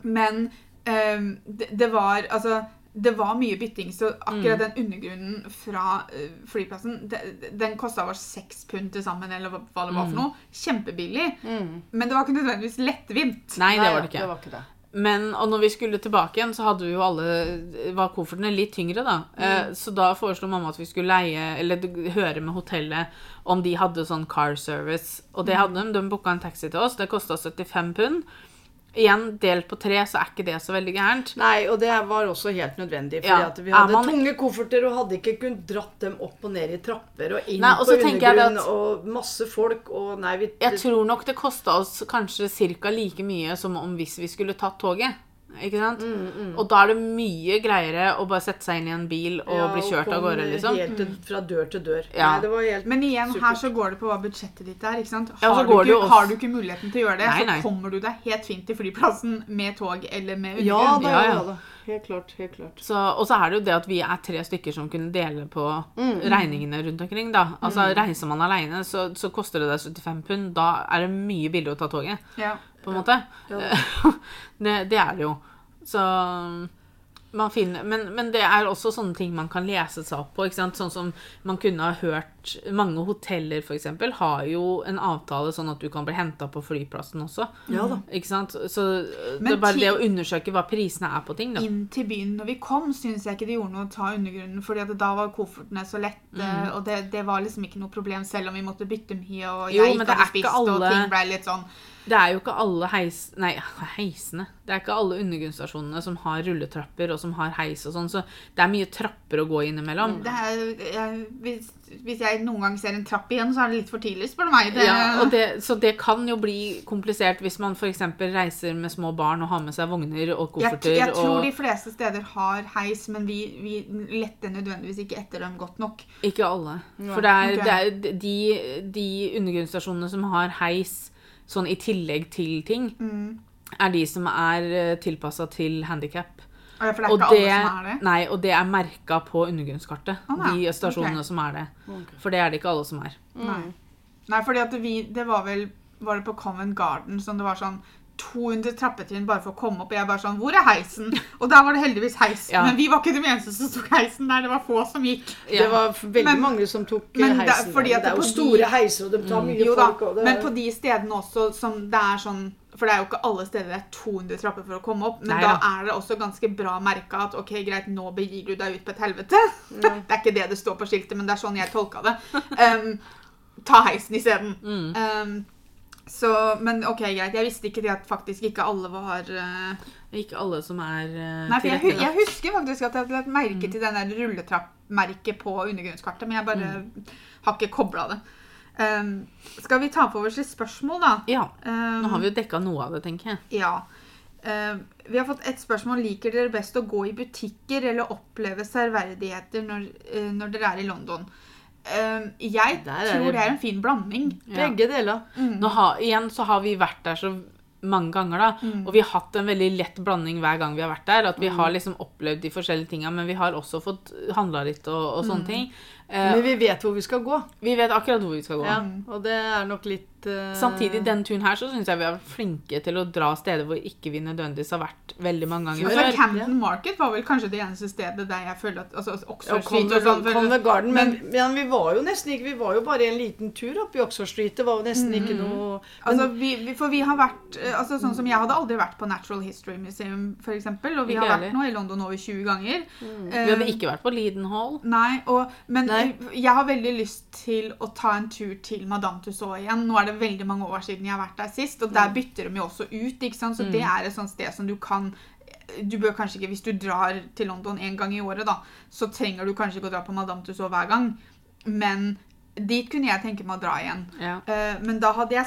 men um, det, det var Altså det var mye bytting, så akkurat den undergrunnen fra uh, flyplassen det, Den kosta oss seks pund til sammen, eller hva hva det var for noe. Kjempebillig. Men det var ikke nødvendigvis lettvint. Nei, det var det ikke. Det var ikke det. Men, og når vi skulle tilbake igjen, så hadde vi jo alle var koffertene litt tyngre, da. Eh, så da foreslo mamma at vi skulle leie, eller høre med hotellet om de hadde sånn car service. Og det hadde de. De booka en taxi til oss. Det kosta 75 pund. Igjen, delt på tre, så er ikke det så veldig gærent. Nei, og det var også helt nødvendig. Fordi Ja, at vi hadde man- tunge kofferter og hadde ikke kunnet dratt dem opp og ned i trapper og inn Nei, på så tenker jeg det undergrunn at- og masse folk og Nei, vi Jeg tror nok det kosta oss kanskje ca. like mye som om hvis vi skulle tatt toget. Ikke sant? Mm, Og da er det mye greiere å bare sette seg inn i en bil og Ja, bli kjørt av kom gårde, liksom. Helt til, fra dør til dør. Ja. Nei, det var helt Men igjen, super. her så går det på hva budsjettet ditt er. ikke sant? Ja, Har, så du, ikke, har du ikke muligheten til å gjøre det, Nei, så kommer du deg helt fint til flyplassen med tog eller med Ja undergrunn. Ja, ja, ja. da. Helt klart. Helt klart. Så, og så er det jo det at vi er tre stykker som kunne dele på Mm, regningene rundt omkring. da. Altså, Reiser man aleine, så, så koster det deg 75 pund. Da er det mye billigere å ta toget, Ja. på en måte. Ja. *laughs* det, det er det jo. Så man finner, men, men det er også sånne ting man kan lese seg opp på. ikke sant? Sånn som man kunne ha hørt Mange hoteller eksempel, har jo en avtale sånn at du kan bli henta på flyplassen også. Ja da. Ikke sant? Så det er bare til, det å undersøke hva prisene er på ting. da. Inn til byen når vi kom, syns jeg ikke det gjorde noe å ta undergrunnen. fordi at da var koffertene så lette, Mm. og det, det var liksom ikke noe problem, selv om vi måtte bytte mye, og Jo, jeg men ikke det hadde spist, spist, og ting ble litt sånn Det er jo ikke alle heis... Nei, *laughs* heisene. Det er ikke alle undergrunnsstasjonene som har rulletrapper og som har heis og sånn, så det er mye trapper å gå innimellom. det er, jeg, hvis, hvis jeg noen gang ser en trapp igjen, så er det litt for tidlig, spør du meg. Det, Ja, og det, så det kan jo bli komplisert hvis man f.eks. reiser med små barn og har med seg vogner og jeg, kofferter. jeg tror og de fleste steder har heis, men vi, vi letter nødvendigvis ikke etter dem godt nok. Ikke alle. For det er, det er de, de undergrunnsstasjonene som har heis sånn i tillegg til ting, Mm. er de som er tilpassa til handikap. Ja, For det er Og ikke det, alle som er det. nei, og det er merka på undergrunnskartet. Ah. De stasjonene okay. som er det. For det er det ikke alle som er. Nei. Nei, fordi at vi, det var vel Var det på Covent Garden som det var sånn 200 trappetrinn bare for å komme opp. Og jeg bare sånn Hvor er heisen? Og der var det heldigvis heis. Ja. Men vi var ikke de eneste som tok heisen der. Det var få som gikk. Ja. Det var veldig Men- mange som tok eh, men det heisen. fordi at det er på jo de- store heiser, og de tar mye Jo folk. Og det men på de stedene også som det er sånn For det er jo ikke alle steder det er 200 trapper for å komme opp. Men Nei da da. er det også ganske bra merka at ok, greit, nå begir du deg ut på et helvete. *laughs* det er ikke det det står på skiltet, men det er sånn jeg tolka det. Um, ta heisen isteden. Mm. Um, så, men ok, greit. Jeg visste ikke det at faktisk ikke alle var uh, Ikke alle som er uh, Nei, for jeg, jeg husker faktisk at jeg hadde lagt merke til den rulletrappmerket på undergrunnskartet, men jeg bare har ikke kobla det. Um, skal vi ta på oss litt spørsmål, da? Ja. Um, Nå har vi jo dekka noe av det, tenker jeg. Ja. Um, vi har fått et spørsmål. Liker dere best å gå i butikker eller oppleve særverdigheter når, uh, når dere er i London? Um, jeg Der er tror det- det er en fin blanding. Ja. Begge deler. Nå har, igjen så har vi vært der så mange ganger, da. Mm. Og vi har hatt en veldig lett blanding hver gang vi har vært der. At vi Mm. har liksom opplevd de forskjellige tinga, men vi har også fått handla litt og, og Mm. sånne ting. Eh, Men vi vet hvor vi skal gå. vi vet akkurat hvor vi skal gå. Ja, og det er nok litt uh... Samtidig, den turen her så syns jeg vi har vært flinke til å dra steder hvor ikke vi nødvendigvis har vært veldig mange ganger Altså, før. Camden Market var vel kanskje det eneste stedet der jeg føler at altså, ja, Oxford Street Convent, og sånn. Convent Garden, men, men vi var jo nesten ikke Vi var jo bare en liten tur opp i Oxford Street. Det var jo nesten ikke noe Altså, vi, for vi har vært eh, altså, sånn som Jeg hadde aldri vært på Natural History Museum, eksempel, og vi har vært nå i London over 20 ganger. Vi hadde ikke vært på Leaden Hall. Nei, og, men Nei. Jeg har veldig lyst til å ta en tur til Madame Tussauds igjen. Nå er det veldig mange år siden jeg har vært der sist, og der bytter de jo også ut. Så det er et sånt sted som du kan du bør kanskje ikke, Hvis du drar til London en gang i året, da, så trenger du kanskje ikke å dra på Madame Tussauds hver gang. Men dit kunne jeg tenke meg å dra igjen. Ja. Eh, Men da hadde jeg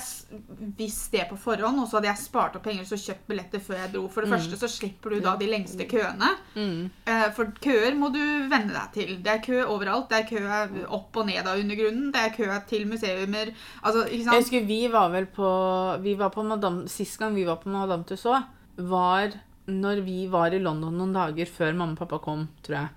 visst det på forhånd, og så hadde jeg spart opp penger og kjøpt billetter før jeg dro. For det første så slipper du da de lengste køene. Mm. Eh, For køer må du venne deg til. Det er kø overalt. Det er kø opp og ned av undergrunnen. Det er kø til museumer. Altså, ikke Jeg husker vi var vel på, vi var på Madame, Sist gang vi var på Madame Tussauds, var når vi var i London noen dager før mamma og pappa kom, tror jeg.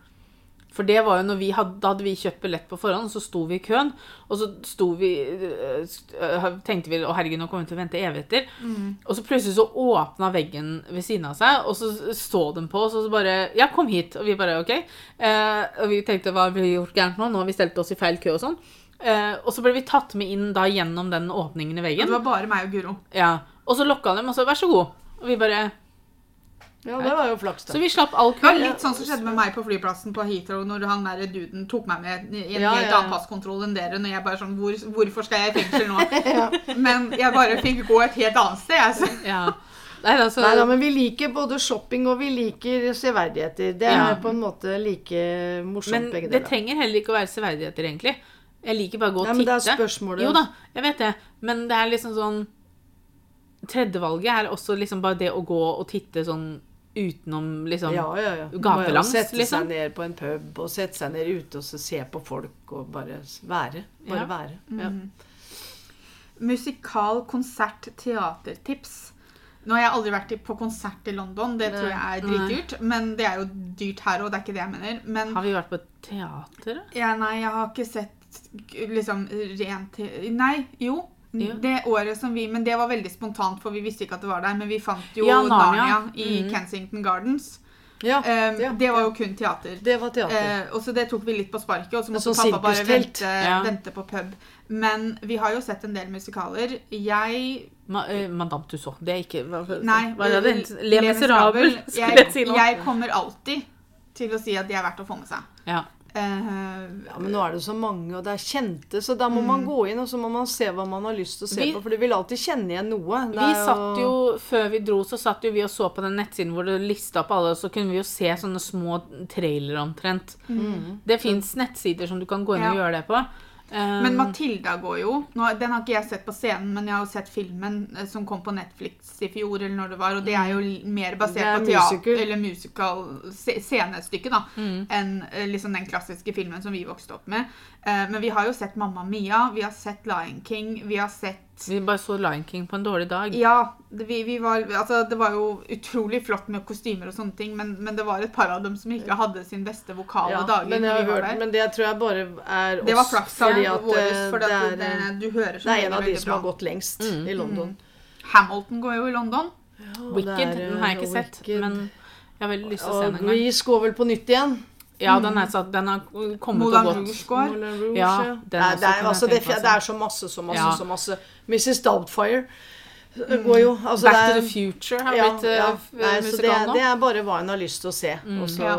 For det var jo når vi hadde, Da hadde vi kjøpt billett på forhånd, så sto vi i køen. Og så sto vi øh, øh, tenkte vi å herregud, nå kommer vi til å vente evigheter. Og så plutselig så åpna veggen ved siden av seg, og så så de på oss og så bare Ja, kom hit. Og vi bare OK. Eh, og vi tenkte hva har vi gjort gærent nå? Nå har vi stelt oss i feil kø og sånn. Eh, og så ble vi tatt med inn da gjennom den åpningen i Og Ja, det var bare meg og Guro. Ja. Og så lokka de og så vær så god. Og vi bare Ja, det var jo flaks, Så vi slapp all Det var kø. litt sånn som skjedde med meg på flyplassen på Heathrow når han der duden tok meg med i en Ja, helt annen passkontroll enn dere. Når jeg bare sånn hvor, Hvorfor skal jeg i fengsel nå? *laughs* Men jeg bare fikk gå et helt annet sted. Altså. Ja. Nei, altså, Nei da, men vi liker både shopping og vi liker severdigheter. Det er Ja. på en måte like morsomt, men begge det trenger heller ikke å være severdigheter, egentlig. Jeg liker bare å gå og titte. men det er spørsmålet. Jo da, jeg vet det. Men det er liksom sånn Tredjevalget er også liksom bare det å gå og titte sånn utenom liksom Ja, ja, ja. gatelangs, Sette liksom. seg ned på en pub og sette seg ned ute og så se på folk og bare være. Bare Ja. være. Ja. Musikal, konsert, teatertips. Nå har jeg aldri vært på konsert i London, det tror jeg er dritdyrt. Men det er jo dyrt her òg, det er ikke det jeg mener. Men Har vi vært på teater, da? ja, nei, jeg har ikke sett liksom rent Nei, jo. Ja. Det året som vi Men det var veldig spontant, for vi visste ikke at det var der. Men vi fant jo Ja, Narnia, Narnia. i mm. Kensington Gardens. Ja, Um, ja, det var jo kun teater. Det var teater. Uh, og så det tok vi litt på sparket, og så måtte sånn pappa bare vente, vente på pub. Men vi har jo sett en del musikaler. Jeg Ma uh, Madame Tussauds. Det er ikke hva, Nei, hva er det? Le Le Miserable, skulle Jeg, si nå. jeg kommer alltid til å si at de er verdt å få med seg. Ja. Eh, Ja, men nå er det så mange, og det er kjente, så da må man gå inn og så må man se hva man har lyst til å se Mm. Vi- på. For du vil alltid kjenne igjen noe. Det Vi er satt jo, Før vi dro, så satt jo vi og så på den nettsiden hvor det lista opp alle, og så kunne vi jo se sånne små trailere omtrent. Det fins nettsider som du kan gå inn og Mm. Gjøre det på. Um, men Matilda går jo. Nå, den har ikke jeg sett på scenen, men jeg har jo sett filmen eh, som kom på Netflix i fjor, eller når det var, og det er jo mer basert er på teater, eller musical scenestykke, da, Mm. enn eh, liksom den klassiske filmen som vi vokste opp med. Eh, men vi har jo sett Mamma Mia, vi har sett Lion King, vi har sett Vi bare så Lion King på en dårlig dag. Ja, vi, vi var, altså, det var jo utrolig flott med kostymer og sånne ting, men, men det var et par av dem som ikke hadde sin beste vokale ja, dager. men, jeg hørt, men det tror jeg bare er oss. det var flaks fordi at, våres, eh, for det, at er, det, eh, du hører det er en av de som som har gått lengst Mm. i London. Hamilton går jo i London. Ja, Wicked er, den har jeg ikke eh, sett, Wicked. men jeg har veldig lyst til å se den en gang. Grease går vel på nytt igjen. Ja, den, er satt, den har kommet Moulin og gått. Rouge går. Moulin Rouge, Ja, ja. det, er, altså, det, det er så masse, så masse, Ja. så masse. Mrs. Doubtfire eh, går jo. Altså, Back det er, to the Future har ja, blitt uh, ja. Det, musikal nå. det er bare hva en har lyst til å se. Og så, Ja.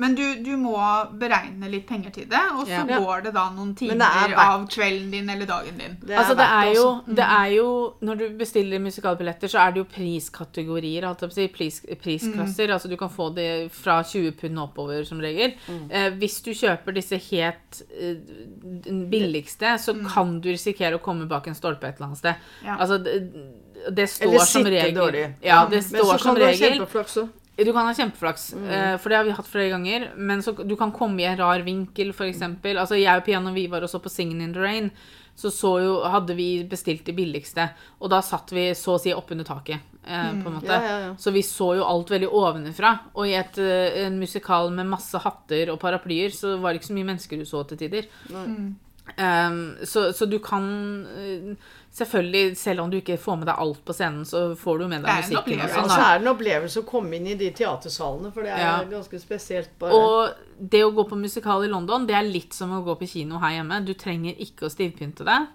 Men du, du må beregne litt penger til det, og så Ja. går det da noen timer er av kvelden din eller dagen din. det Altså, det er, jo, det er jo Når du bestiller musikalbilletter, så er det jo priskategorier, si. Pris, prisklasser. Altså, du kan få det fra 20 pund oppover, som regel. Eh, hvis du kjøper disse helt eh, billigste, så kan du risikere å komme bak en stolpe et eller annet sted. Ja. Altså, det, det står Eller som sitte regel dårlig. Ja, det Men står som ha regel òg. Du kan ha kjempeflaks, eh, for det har vi hatt flere ganger. Men så, du kan komme i en rar vinkel, f.eks. Altså, jeg og Piano vi var også på Singing in the Rain. Så, så jo, hadde vi bestilt de billigste, og da satt vi så å si oppunder taket. Eh, på en måte. Ja, ja, ja. Så vi så jo alt veldig ovenfra. Og i et, eh, en musikal med masse hatter og paraplyer, så var det ikke så mye mennesker du så til tider. Um, så, så du kan eh, Selvfølgelig, selv om du ikke får med deg alt på scenen, så får du med deg musikken. og sånn, så er det en opplevelse å komme inn i de teatersalene, for det er Ja. ganske spesielt. bare. Og det å gå på musikal i London, det er litt som å gå på kino her hjemme. Du trenger ikke å stivpynte deg.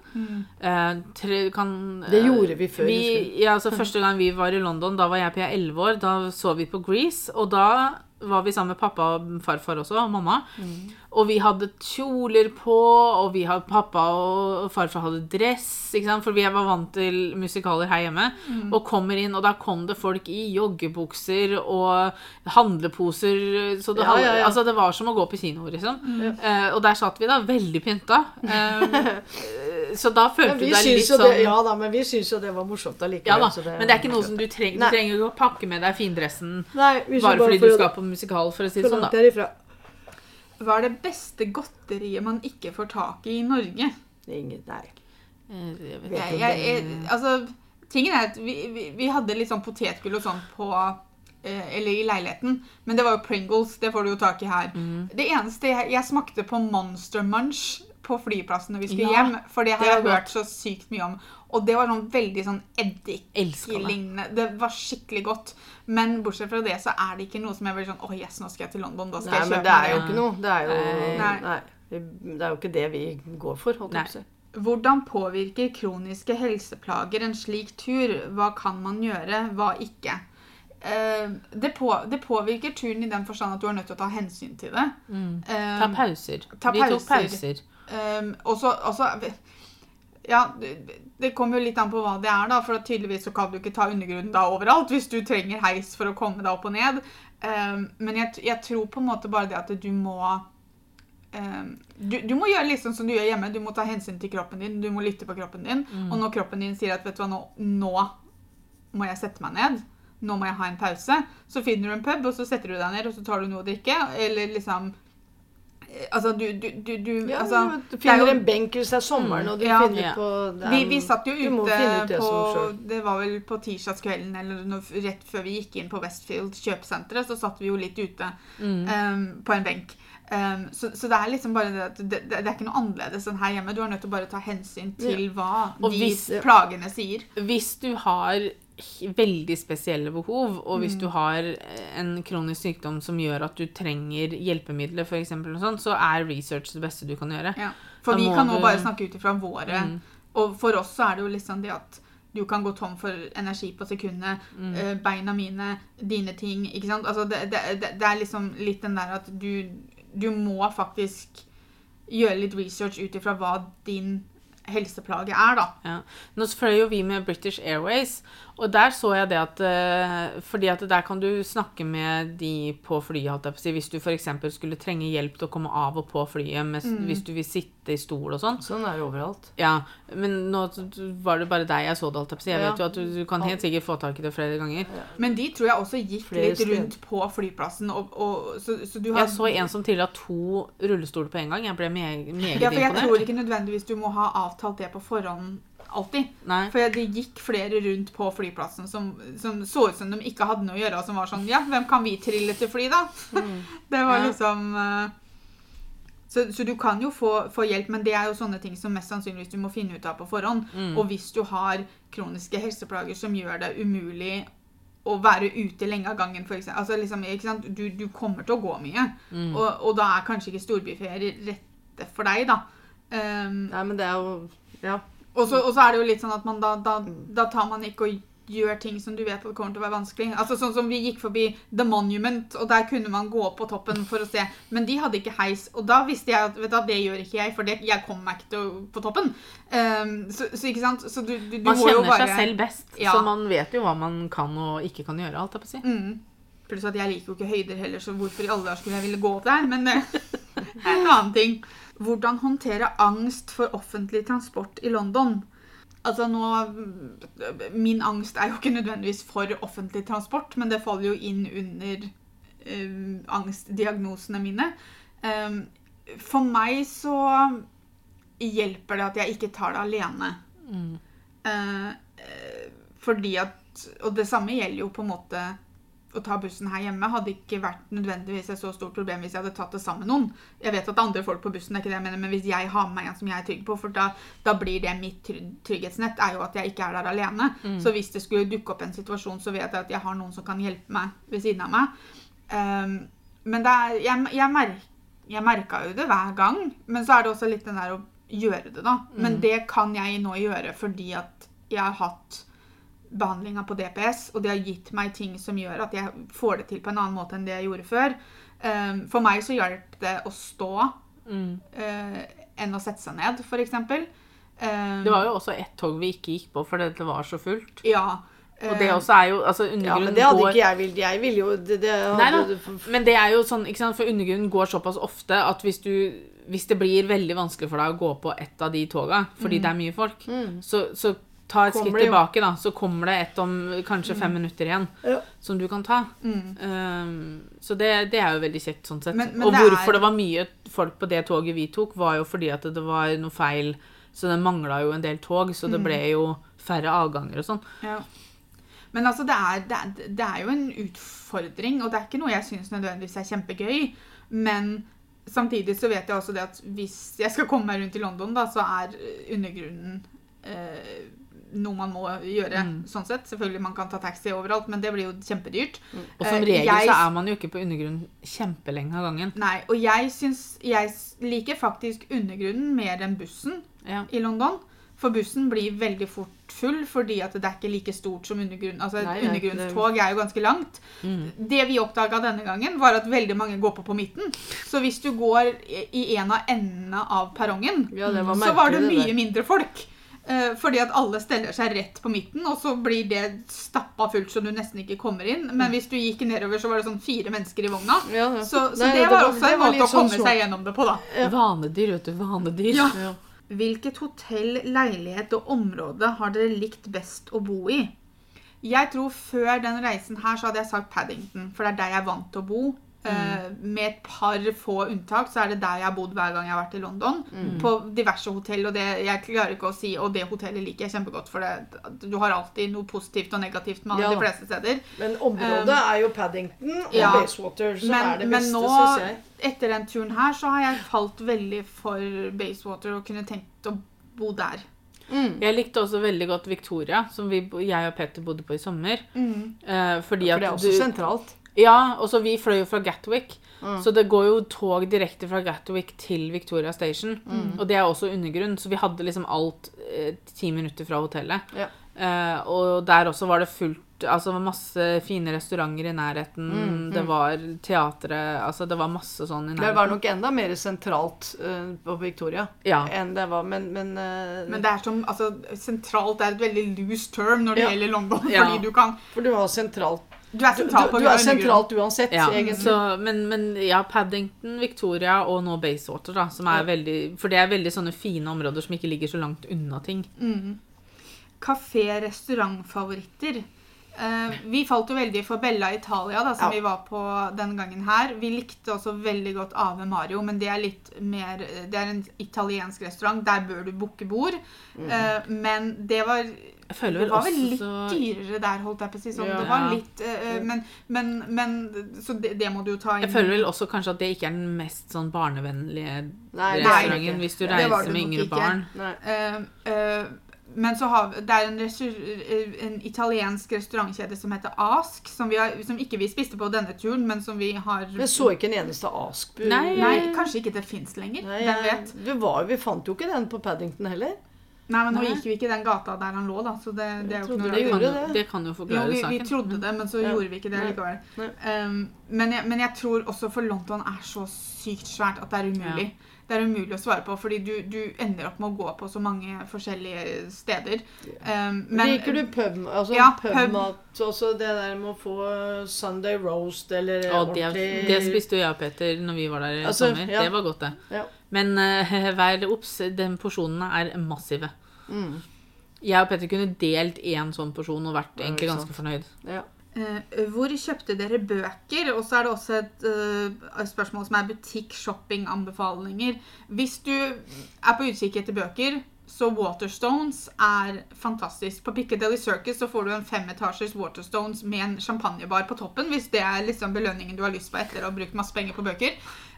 Eh, tre, kan, Det gjorde vi før, Vi, ja, altså, første gang vi var i London, da var jeg på 11 år. Da så vi på Grease, og da var vi sammen med pappa og farfar også, og mamma. Mm. Og vi hadde kjoler på, og vi hadde, pappa og farfar hadde dress, ikke sant? For vi var vant til musikaler her hjemme. Mm. Og kommer inn, og da kom det folk i joggebukser og handleposer. Så det, Ja, ja, ja. Altså, det var som å gå på kino, liksom. Eh, og der satt vi da, veldig pynta. Uh, *laughs* så da følte vi du deg litt sånn det, ja da, men vi syns jo det var morsomt allikevel. ja da, så men det er ikke noe som du trenger. Du trenger ikke å pakke med deg findressen Nei, bare fordi for du å- skal på musikal, for å si det sånn, da. derifra. Hva er det beste godteriet man ikke får tak i i Norge? Ingen, nei. Eh, Jeg vet Jeg, ikke. jeg, altså, tingen er at vi, vi, vi hadde litt sånn potetgull og sånn på eh, Eller i leiligheten. Men det var jo Pringles. Det får du jo tak i her. Mm. Det eneste jeg, jeg smakte på Monster Munch på flyplassen når vi skulle Ja, hjem. For det har det jeg hørt så sykt mye om. Og det var sånn veldig sånn eddik det eddiklignende. Det var skikkelig godt. Men bortsett fra det så er det ikke noe som jeg blir sånn Å, yes, nå skal jeg til London. Da skal nei, jeg men det er jo ikke noe. Det er jo Nei. nei. Det er jo ikke det vi går for, holdt jeg på å si. Hvordan påvirker kroniske helseplager en slik tur? Hva kan man gjøre, hva ikke? Eh, det, på, det påvirker turen i den forstand at du er nødt til å ta hensyn til det. Mm. Eh, Ta pauser. ta Vi tok pauser. pauser. Um, og så- og Ja, det- kommer jo litt an på hva det er, da. For tydeligvis så kan du ikke ta undergrunnen da overalt hvis du trenger heis for å komme deg opp og ned. Um, men jeg, jeg tror på en måte bare det at du må du, du må gjøre litt sånn som du gjør hjemme. Du må ta hensyn til kroppen din. Du må lytte på kroppen din. Og når kroppen din sier at vet du hva, nå, nå må jeg sette meg ned, nå må jeg ha en pause, så finner du en pub, og så setter du deg ned, og så tar du noe å drikke. Eller liksom eh, Altså, du, du, du, du Ja, altså, du er finner jo- en benk hvis det er sommeren, og du Ja. finner Ja. på er- vi, vi satt jo ute det på. Det var vel på tirsdagskvelden eller noe, rett før vi gikk inn på Westfield kjøpesenteret, så satt vi jo litt ute um, på en benk. Um, så, så det er liksom bare det at det, det, er ikke noe annerledes enn her hjemme. Du er nødt til å bare ta hensyn til hva Og de hvis- plagene sier. Hvis du har veldig spesielle behov, og hvis Mm. du har en kronisk sykdom som gjør at du trenger hjelpemidler, for eksempel, så er research det beste du kan gjøre. Ja. For vi kan nå bare snakke ut ifra våre. Mm. Og for oss så er det jo liksom det at du kan gå tom for energi på sekundet. Mm. eh, beina mine, dine ting. Ikke sant? Altså det, det, det, det er liksom litt den der at du, du må faktisk gjøre litt research ut ifra hva din helseplage er, da. Ja. Nå fløy jo vi med British Airways, og der så jeg det at eh, Fordi at der kan du snakke med de på flyet, jeg hvis du f.eks. skulle trenge hjelp til å komme av og på flyet mens, hvis du vil sitte i stol og sånn. Sånn er det overalt. Ja, men nå var det bare deg jeg så det, holdt jeg. Jeg vet jo at du, du kan helt sikkert få tak i det flere ganger. Men de tror jeg også gikk Flere litt rundt på flyplassen. Og, og, så, så du har Jeg så en som trilla to rullestoler på en gang. Jeg ble meget, meget ja, for jeg tror ikke nødvendigvis du må ha avtalt det på forhånd alltid. Nei. For det gikk flere rundt på flyplassen som, som så ut som de ikke hadde noe å gjøre, og som var sånn Ja, hvem kan vi trille til fly, da? *laughs* Det var Ja. liksom eh, så, så du kan jo få, få hjelp, men det er jo sånne ting som mest sannsynligvis du må finne ut av på forhånd. Mm. Og hvis du har kroniske helseplager som gjør det umulig å være ute lenge av gangen, for eksempel. Altså, liksom, ikke sant? Du, du kommer til å gå mye, Mm. og, og da er kanskje ikke storbyferie rette for deg, da. Um, Nei, men det er jo Ja. Og så, og så er det jo litt sånn at man da, da, da tar man ikke og gjør ting som du vet at kommer til å være vanskelig. Altså Sånn som vi gikk forbi The Monument, og der kunne man gå opp på toppen for å se. Men de hadde ikke heis, og da visste jeg at vet du, det gjør ikke jeg, for det, jeg kommer meg ikke til å, på toppen. Um, så, så ikke sant? Så du, du, Man kjenner bare seg selv best, Ja. så man vet jo hva man kan og ikke kan gjøre. alt jeg på å si. Mm. Pluss at jeg liker jo ikke høyder heller, så hvorfor i alle dager skulle jeg ville gå opp der? Men er *laughs* en annen ting. Hvordan håndtere angst for offentlig transport i London? Altså nå Min angst er jo ikke nødvendigvis for offentlig transport, men det faller jo inn under eh, angstdiagnosene mine. Um, for meg så hjelper det at jeg ikke tar det alene. Mm. Eh, fordi at Og det samme gjelder jo på en måte å ta bussen her hjemme. Hadde ikke vært nødvendigvis et så stort problem hvis jeg hadde tatt det sammen med noen. Jeg vet at det er andre folk på bussen, det er ikke det jeg mener, men hvis jeg har med meg en som jeg er trygg på, for da, da blir det mitt try- trygghetsnett, er jo at jeg ikke er der alene. Så hvis det skulle dukke opp en situasjon, så vet jeg at jeg har noen som kan hjelpe meg ved siden av meg. Um, men det er, jeg, jeg, mer, jeg merka jo det hver gang, men så er det også litt den der å gjøre det, da. Men det kan jeg nå gjøre fordi at jeg har hatt behandlinga på DPS, og det har gitt meg ting som gjør at jeg får det til på en annen måte enn det jeg gjorde før. Um, for meg så hjalp det å stå Mm. uh, enn å sette seg ned, f.eks. Um, Det var jo også ett tog vi ikke gikk på fordi det var så fullt. Ja. Og det um, også er jo altså ja, men det hadde går ikke jeg villet. Jeg ville jo det, det Nei hadde, da, men det er jo sånn, ikke sant, for undergrunnen går såpass ofte at hvis du hvis det blir veldig vanskelig for deg å gå på ett av de toga fordi det er mye folk, så, så ta et Kommer skritt tilbake, da. Så kommer det et om kanskje fem minutter igjen Ja. som du kan ta. mm. Um, så det, det er jo veldig kjekt sånn sett. Men- men og det hvorfor er- det var mye folk på det toget vi tok, var jo fordi at det var noe feil. Så det mangla jo en del tog, så Mm. det ble jo færre avganger og sånn. Ja. Men altså, det er, det, er, det er jo en utfordring, og det er ikke noe jeg syns nødvendigvis er kjempegøy. Men samtidig så vet jeg også det at hvis jeg skal komme meg rundt i London, da, så er undergrunnen eh, noe man må gjøre. Mm. sånn sett. Selvfølgelig man kan ta taxi overalt, men det blir jo kjempedyrt. Og som Eh, regel jeg- så er man jo ikke på undergrunnen kjempelenge av gangen. Nei, og jeg syns Jeg liker faktisk undergrunnen mer enn bussen Ja. i London. For bussen blir veldig fort full fordi at det er ikke like stort som undergrunn. Altså, et undergrunnstog er jo ganske langt. Mm. Det vi oppdaga denne gangen, var at veldig mange går på på midten. Så hvis du går i- en av endene av perrongen, Ja, var så var det mye det mindre folk. Eh, fordi at alle steller seg rett på midten, og så blir det stappa fullt så du nesten ikke kommer inn. Men hvis du gikk nedover, så var det sånn fire mennesker i vogna. Ja, ja. Så, så Nei, det var også en var måte å sånn komme sånn. seg gjennom det på, da. Vanedyr, vet du. Vanedyr. Ja. Ja. Hvilket hotell, leilighet og område har dere likt best å bo i? Jeg tror før den reisen her så hadde jeg sagt Paddington, for det er der jeg er vant til å bo. Eh, med et par få unntak så er det der jeg har bodd hver gang jeg har vært i London. På diverse hotell, og det, jeg klarer ikke å si Og det hotellet liker jeg kjempegodt, for det, du har alltid noe positivt og negativt med Ja. de fleste steder. Men området er jo Paddington og ja. Basewater som Men, er det beste, nå, syns jeg. etter den turen her, så har jeg falt veldig for Basewater og kunne tenkt å bo der. Mm. Jeg likte også veldig godt Victoria, som vi, jeg og Peter bodde på i sommer. Eh, fordi For det er også du, sentralt. Ja, og så vi fløy jo fra Gatwick. Mm. Så det går jo tog direkte fra Gatwick til Victoria Station. Mm. Og det er også undergrunn, så vi hadde liksom alt eh, ti minutter fra hotellet. Ja. Eh, og der også var det fullt Altså masse fine restauranter i nærheten. Det var teatre Altså det var masse sånn i nærheten. Det var nok enda mer sentralt uh, på Victoria Ja. enn det var Men, men, uh, Men det er som, altså, sentralt er et veldig loose term når det Ja. gjelder London. Ja. Fordi du kan For du har sentralt Du er Du, du, du er sentralt uansett, Ja, egentlig. så, men, men ja, Paddington, Victoria og nå Basewater, da, som er Ja. veldig For det er veldig sånne fine områder som ikke ligger så langt unna ting. Kafé-restaurantfavoritter. Uh, vi falt jo veldig for Bella Italia, da, som Ja. vi var på den gangen her. Vi likte også veldig godt Ave Mario, men det er litt mer Det er en italiensk restaurant. Der bør du booke bord. Mm. Uh, men det var Det vel var vel litt dyrere der, holdt jeg på å si. Sånn. Ja. Det var litt uh, men, men, men Så det, det må du jo ta inn. Jeg føler vel også kanskje at det ikke er den mest sånn barnevennlige Nei, restauranten hvis du Det reiser det med yngre ikke. barn. Nei. uh, eh, men så har vi, det er en, eh, en italiensk restaurantkjede som heter Ask, som, vi har, som ikke vi spiste på denne turen, men som vi har Jeg så ikke en eneste Ask. Nei. Nei, kanskje ikke det fins lenger. Nei, Hvem vet? Det var, vi fant jo ikke den på Paddington heller. Nei, men nå Nei. gikk vi ikke i den gata der han lå, da, så det, det er jo ikke noe Det kan, jo, det. det kan jo Jo, forklare vi, vi trodde det, men så Ja. gjorde vi ikke det likevel. Um, men, jeg, men jeg tror også for London er så sykt svært at det er umulig. Det er umulig å svare på, fordi du, du ender opp med å gå på så mange forskjellige steder. Um, men Liker du pub, altså Ja, pubmat? Også det der med å få Sunday roast eller oh, det, det spiste jo jeg og Peter når vi var der i Altså, sommer. ja. Det var godt, det. Ja. Men uh, *laughs* vær obs, de porsjonene er massive. Mm. Jeg og Petter kunne delt én sånn porsjon og vært egentlig ganske fornøyd. ja. Eh, hvor kjøpte dere bøker? Og så er det også et uh, spørsmål som er butikk-shopping-anbefalinger. Hvis du er på utkikk etter bøker, så Waterstones er fantastisk. På Piccadilly Circus så får du en femetasjers Waterstones med en champagnebar på toppen, hvis det er liksom belønningen du har lyst på etter å ha brukt masse penger på bøker.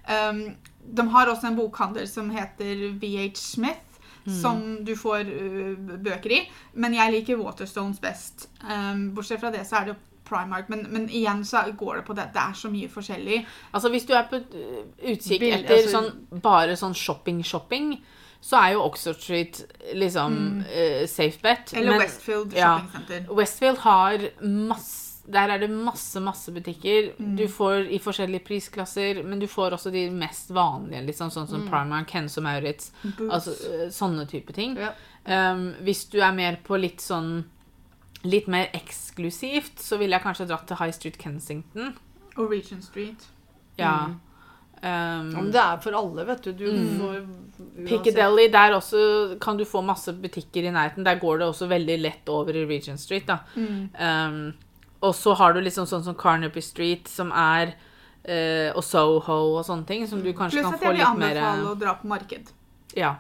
Um, de har også en bokhandel som heter VH Smith. Som du får uh, bøker i. Men jeg liker Waterstones best. Um, bortsett fra det så er det jo Primark. Men, men igjen så går det på det. Det er så mye forskjellig. Altså Hvis du er på eh, utkikk Bill- etter altså- sånn, bare sånn shopping-shopping, så er jo Oxford Street liksom eh, safe bet. Eller men Westfield ja. Shopping Center. Westfield har masse Der er det masse, masse butikker. Du får i forskjellige prisklasser, men du får også de mest vanlige, liksom, sånn som Primark, Hennes og Maurits. Altså eh, sånne type ting. Ja. Um, hvis du er mer på litt sånn Litt mer eksklusivt, så ville jeg kanskje dratt til High Street Kensington. Og Regent Street. Ja. Mm. Um, Om det er for alle, vet du. Du får Piccadilly, der også kan du få masse butikker i nærheten. Der går det også veldig lett over i Regent Street, da. Um, og så har du liksom sånn som Carnaby Street, som er uh, Og Soho og sånne ting, som du kanskje Pluss kan at jeg vil litt mer anbefale å dra på marked. Ja.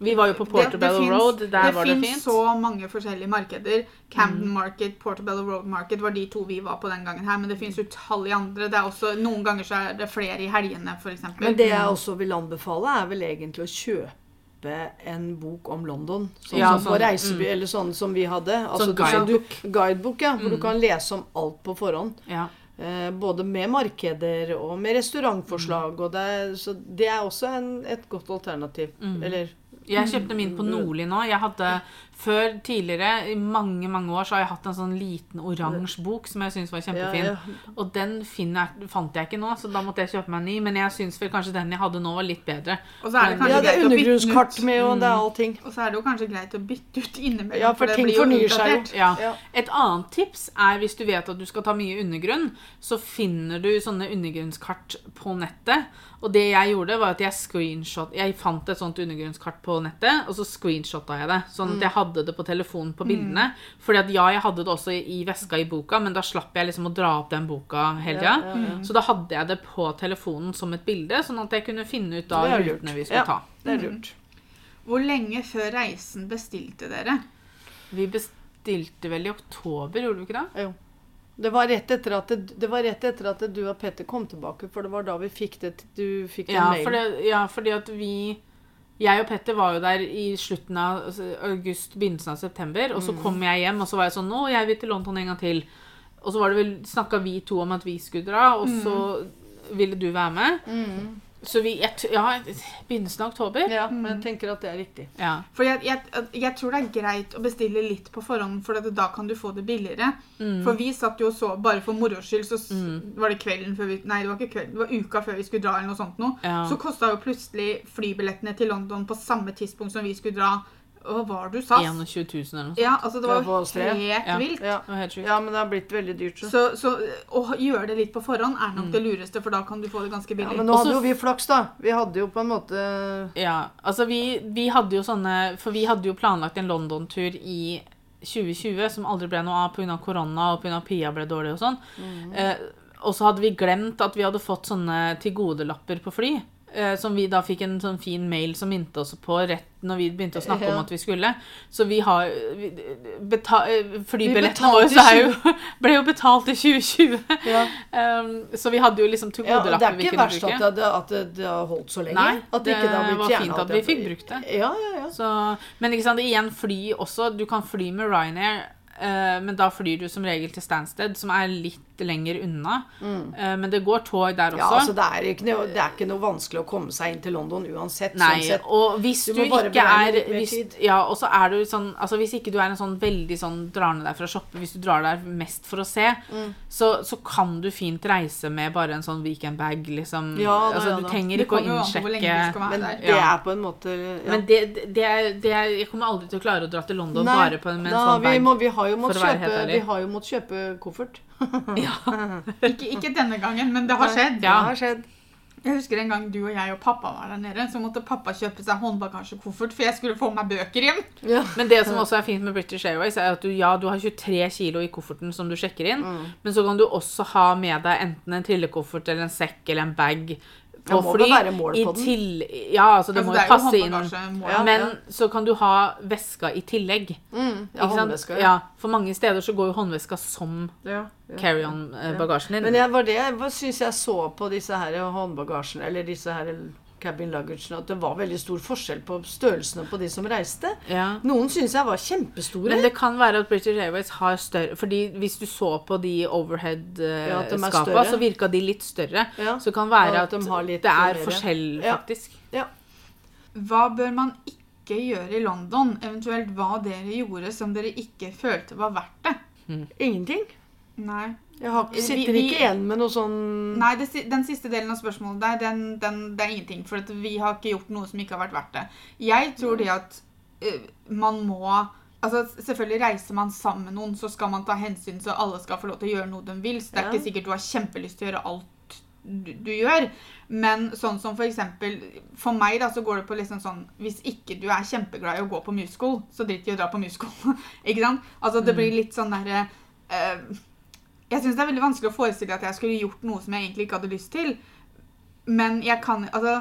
Vi var jo på Portobello finnes- Road. Der var det fint. finnes fins så mange forskjellige markeder. Camden Market, Portobello Road Market var de to vi var på den gangen her. Men det finnes utallige andre. Det er også, noen ganger så er det flere i helgene, f.eks. Men det jeg også vil anbefale, er vel egentlig å kjøpe en bok om London. Sånn Ja, som på reiseby, mm. eller sånn som vi hadde. Altså, Sånn du- så guidebook. Du, guidebook, ja. Hvor du kan lese om alt på forhånd. Ja. Eh, både med markeder og med restaurantforslag. Og det, så det er også en, et godt alternativ. Eller Jeg kjøpte min på Nordli nå. Jeg hadde Før tidligere, i mange mange år, så har jeg hatt en sånn liten oransje bok som jeg syns var kjempefin. Ja, ja. Og den finner, fant jeg ikke nå, så da måtte jeg kjøpe meg en ny. Men jeg syns vel kanskje den jeg hadde nå, var litt bedre. Og så er det kanskje Ja, det er greit å bytte undergrunnskart ut. med, og det er allting. Og så er det jo kanskje greit å bytte ut innimellom. Ja, for det blir jo fornyer seg jo. utdatert. Ja. Et annet tips er hvis du vet at du skal ta mye undergrunn, så finner du sånne undergrunnskart på nettet. Og det jeg gjorde, var at jeg screenshot Jeg fant et sånt undergrunnskart på nettet, og så screenshotta jeg det. Sånn Mm. at jeg hadde det på telefonen på bildene. Fordi at ja, jeg hadde det også i veska i boka, men da slapp jeg liksom å dra opp den boka hele tida. ja, ja. Så da hadde jeg det på telefonen som et bilde, sånn at jeg kunne finne ut av rutene vi skulle ta. Det er lurt. Hvor lenge før reisen bestilte dere? Vi bestilte vel i oktober, gjorde vi ikke det? Jo. Det var, det, det var rett etter at du og Petter kom tilbake, for det var da vi fikk det Du fikk den Ja, mailen. for det, ja, fordi at vi Jeg og Petter var jo der i slutten av altså, august, begynnelsen av september. Og så Mm. kom jeg hjem, og så var jeg sånn Nå, jeg vil til London en gang til. Og så var det vel, snakka vi to om at vi skulle dra, og så ville du være med. Mm. Så vi jeg, Ja, begynnelsen av oktober. Ja, men jeg tenker at det er riktig. Ja. For jeg, jeg, jeg tror det er greit å bestille litt på forhånd, for at da kan du få det billigere. Mm. For vi satt jo og så, bare for moro skyld, så mm. var det kvelden før vi Nei, det var ikke kvelden, det var uka før vi skulle dra, eller noe sånt noe. Ja. Så kosta jo plutselig flybillettene til London på samme tidspunkt som vi skulle dra. Hva var det du sa? 21 000 eller noe sånt. Ja, altså det var tre. helt Ja. vilt. Ja. Ja, men det har blitt veldig dyrt. Så. Så, så å gjøre det litt på forhånd er nok det lureste, for da kan du få det ganske billig. Ja, men nå Også- hadde jo vi flaks, da. Vi hadde jo på en måte Ja, altså vi, vi hadde jo sånne For vi hadde jo planlagt en London-tur i 2020 som aldri ble noe av pga. korona og pga. Pia ble dårlig og sånn. Eh, og så hadde vi glemt at vi hadde fått sånne tilgodelapper på fly. Eh, som vi da fikk en sånn fin mail som minte oss på rett når vi begynte å snakke Ja. om at vi skulle. Så vi har vi, beta, eh, Flybillettene våre så jo, *laughs* ble jo betalt i 2020. Ja. Um, så vi hadde jo liksom Ja, og det er ikke verst at det, at det, det har holdt så lenge. Nei, at det blitt var fint at vi fikk brukt det. Ja, ja, ja. Så, men ikke sant, igjen fly også. Du kan fly med Ryanair, men da flyr du som regel til Stansted, som er litt lenger unna. Eh, men det går tog der også. Ja, altså det er, ikke noe, det er ikke noe vanskelig å komme seg inn til London uansett. Nei, sånn sett. og hvis Du du, ikke er hvis. Ja, og så er du sånn Altså hvis ikke du er en sånn veldig sånn drar ned der for å shoppe, hvis du drar der mest for å se, Mm. så, så kan du fint reise med bare en sånn weekendbag, liksom. Ja da, altså, du ja, trenger ikke å innsjekke Men der. det er på en måte ja. Men det, det, er, det er Jeg kommer aldri til å klare å dra til London Nei, bare på, med en da, sånn vi, bag. må, vi har jo måttet kjøpe, måttet kjøpe koffert. *laughs* *laughs* Ikke, ikke denne gangen, men det har skjedd. Det har skjedd. Jeg husker en gang du og jeg og pappa var der nede, så måtte pappa kjøpe seg håndbagasjekoffert, for jeg skulle få meg bøker hjem. Ja. Men det som også er fint med British Airways, er at du, ja, du har 23 kilo i kofferten som du sjekker inn, Mm. men så kan du også ha med deg enten en trillekoffert eller en sekk eller en bag på Det må fly. være mål på den? Til, ja, altså det Altså, må det jo passe inn. håndbagasje. men Ja, så kan du ha veska i tillegg. Mm, ja, ikke sant? håndveska. Ja, for mange steder så går jo håndveska som Ja, ja. carry-on-bagasjen din. Men jeg, var det hva syns jeg så på disse her håndbagasjene, eller disse her cabin Luggagen, at det var veldig stor forskjell på størrelsene på de som reiste. ja. Noen syns jeg var kjempestore. Men det kan være at British Airways har større Fordi hvis du så på de er overhead-skapa, ja, så virka de litt større. Ja. Så det kan være at, at de det er mer- forskjell, faktisk. Ja. Hva bør man ikke gjøre i London? Eventuelt hva dere gjorde som dere ikke følte var verdt det? Ingenting. Nei. Jeg har, sitter vi- ikke igjen med noe sånn Nei, det, Den siste delen av spørsmålet der, den, den, det er ingenting. For vi har ikke gjort noe som ikke har vært verdt det. Jeg tror det at uh, man må Altså, Selvfølgelig reiser man sammen med noen, så skal man ta hensyn så alle skal få lov til å gjøre noe de vil. Så det er Ja. ikke sikkert du har kjempelyst til å gjøre alt du, du gjør. Men sånn som for eksempel For meg da, så går det på liksom sånn Hvis ikke du er kjempeglad i å gå på musical, så drit i å dra på musical. *laughs* ikke sant? Altså, det blir litt sånn derre eh, Jeg syns det er veldig vanskelig å forestille at jeg skulle gjort noe som jeg egentlig ikke hadde lyst til. Men jeg kan Altså,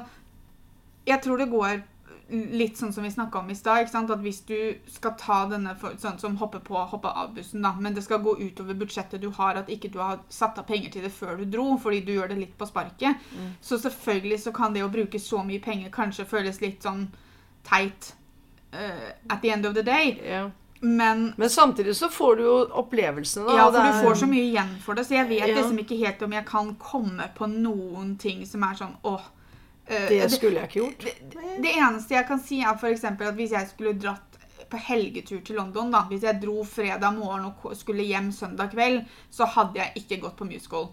jeg tror det går litt sånn som vi snakka om i stad. At hvis du skal ta denne for, sånn som hoppe på hoppe av bussen, da, men det skal gå utover budsjettet du har, at ikke du har satt av penger til det før du dro, fordi du gjør det litt på sparket, så selvfølgelig så kan det å bruke så mye penger kanskje føles litt sånn teit uh, at the end of the day. ja. Men Men samtidig så får du jo opplevelsene, da. ja, for det du får så mye igjen for det, så jeg vet Ja. liksom ikke helt om jeg kan komme på noen ting som er sånn åh, eh, Det skulle jeg ikke gjort. det, det eneste jeg kan si, er eksempel at hvis jeg skulle dratt på helgetur til London, da, hvis jeg dro fredag morgen og skulle hjem søndag kveld, så hadde jeg ikke gått på musical.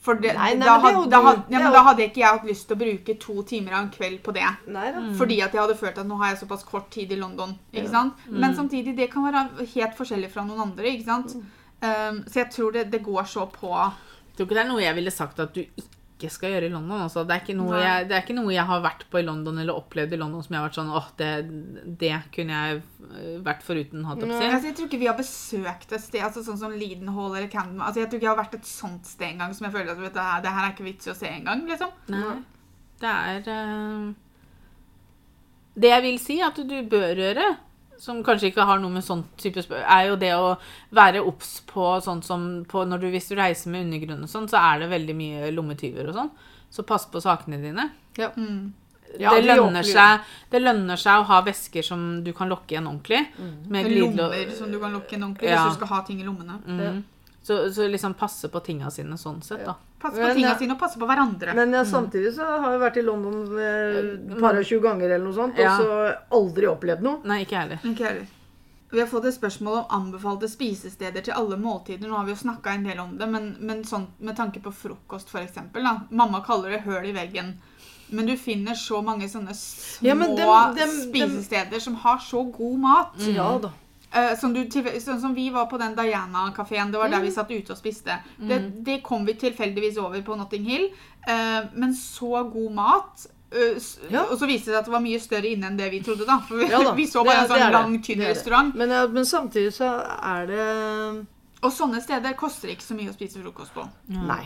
For det, Nei, nei, da, had, da, had, ja, men da hadde ikke jeg hatt lyst til å bruke to timer av en kveld på det. Nei da. Fordi at jeg hadde følt at nå har jeg såpass kort tid i London. ikke Ja. sant? Men samtidig, det kan være helt forskjellig fra noen andre. ikke sant? Um, så jeg tror det, det går så på Jeg tror ikke det er noe jeg ville sagt at du ikke skal gjøre i London. Altså. Det, er ikke jeg, det er ikke noe jeg har vært på i London eller opplevd i London som jeg har vært sånn åh, det, det kunne jeg eh, vært foruten, Hatt opp på altså, Jeg tror ikke vi har besøkt et sted altså sånn som Leadenhall eller Camden. Altså, jeg tror ikke jeg har vært et sånt sted engang som jeg føler at vet, du, det, her, er ikke vits i å se engang. Liksom. Nei. Det er uh... Det jeg vil si at du bør gjøre, som kanskje ikke har noe med sånn type spørsmål er jo det å være obs på sånn som på når du, Hvis du reiser med undergrunn og sånn, så er det veldig mye lommetyver og sånn. Så pass på sakene dine. Ja. Mm. Ja, det, lønner seg, det lønner seg å ha vesker som du kan lokke igjen ordentlig. Mm. Med lommer som du kan lokke igjen ordentlig Ja. hvis du skal ha ting i lommene. Mhm. Så, så liksom passe på tinga sine sånn sett, da. Passe på Men, tingene ja. sine og passe på hverandre. Men ja, samtidig så har jeg vært i London eh, et par og tjue ganger eller noe sånt, Ja. og så aldri opplevd noe. Nei, ikke jeg heller. Ikke heller. Vi har fått et spørsmål om anbefalte spisesteder til alle måltider. Nå har vi jo snakka en del om det, men, men sånn med tanke på frokost f.eks. Mamma kaller det høl i veggen. Men du finner så mange sånne små Ja, dem, dem- spisesteder dem- spisesteder som har så god mat. Ja da. Eh, som, du, sånn som vi var på den Diana-kafeen. Det var der vi satt ute og spiste. Det, det kom vi tilfeldigvis over på Notting Hill. Uh, men så god mat. Uh, Ja. Og så viste det seg at det var mye større inne enn det vi trodde. da For vi, Ja da, *laughs* vi så bare en det en sånn lang, tynn restaurant. Men, ja, men samtidig så er det Og sånne steder koster ikke så mye å spise frokost på. Nei.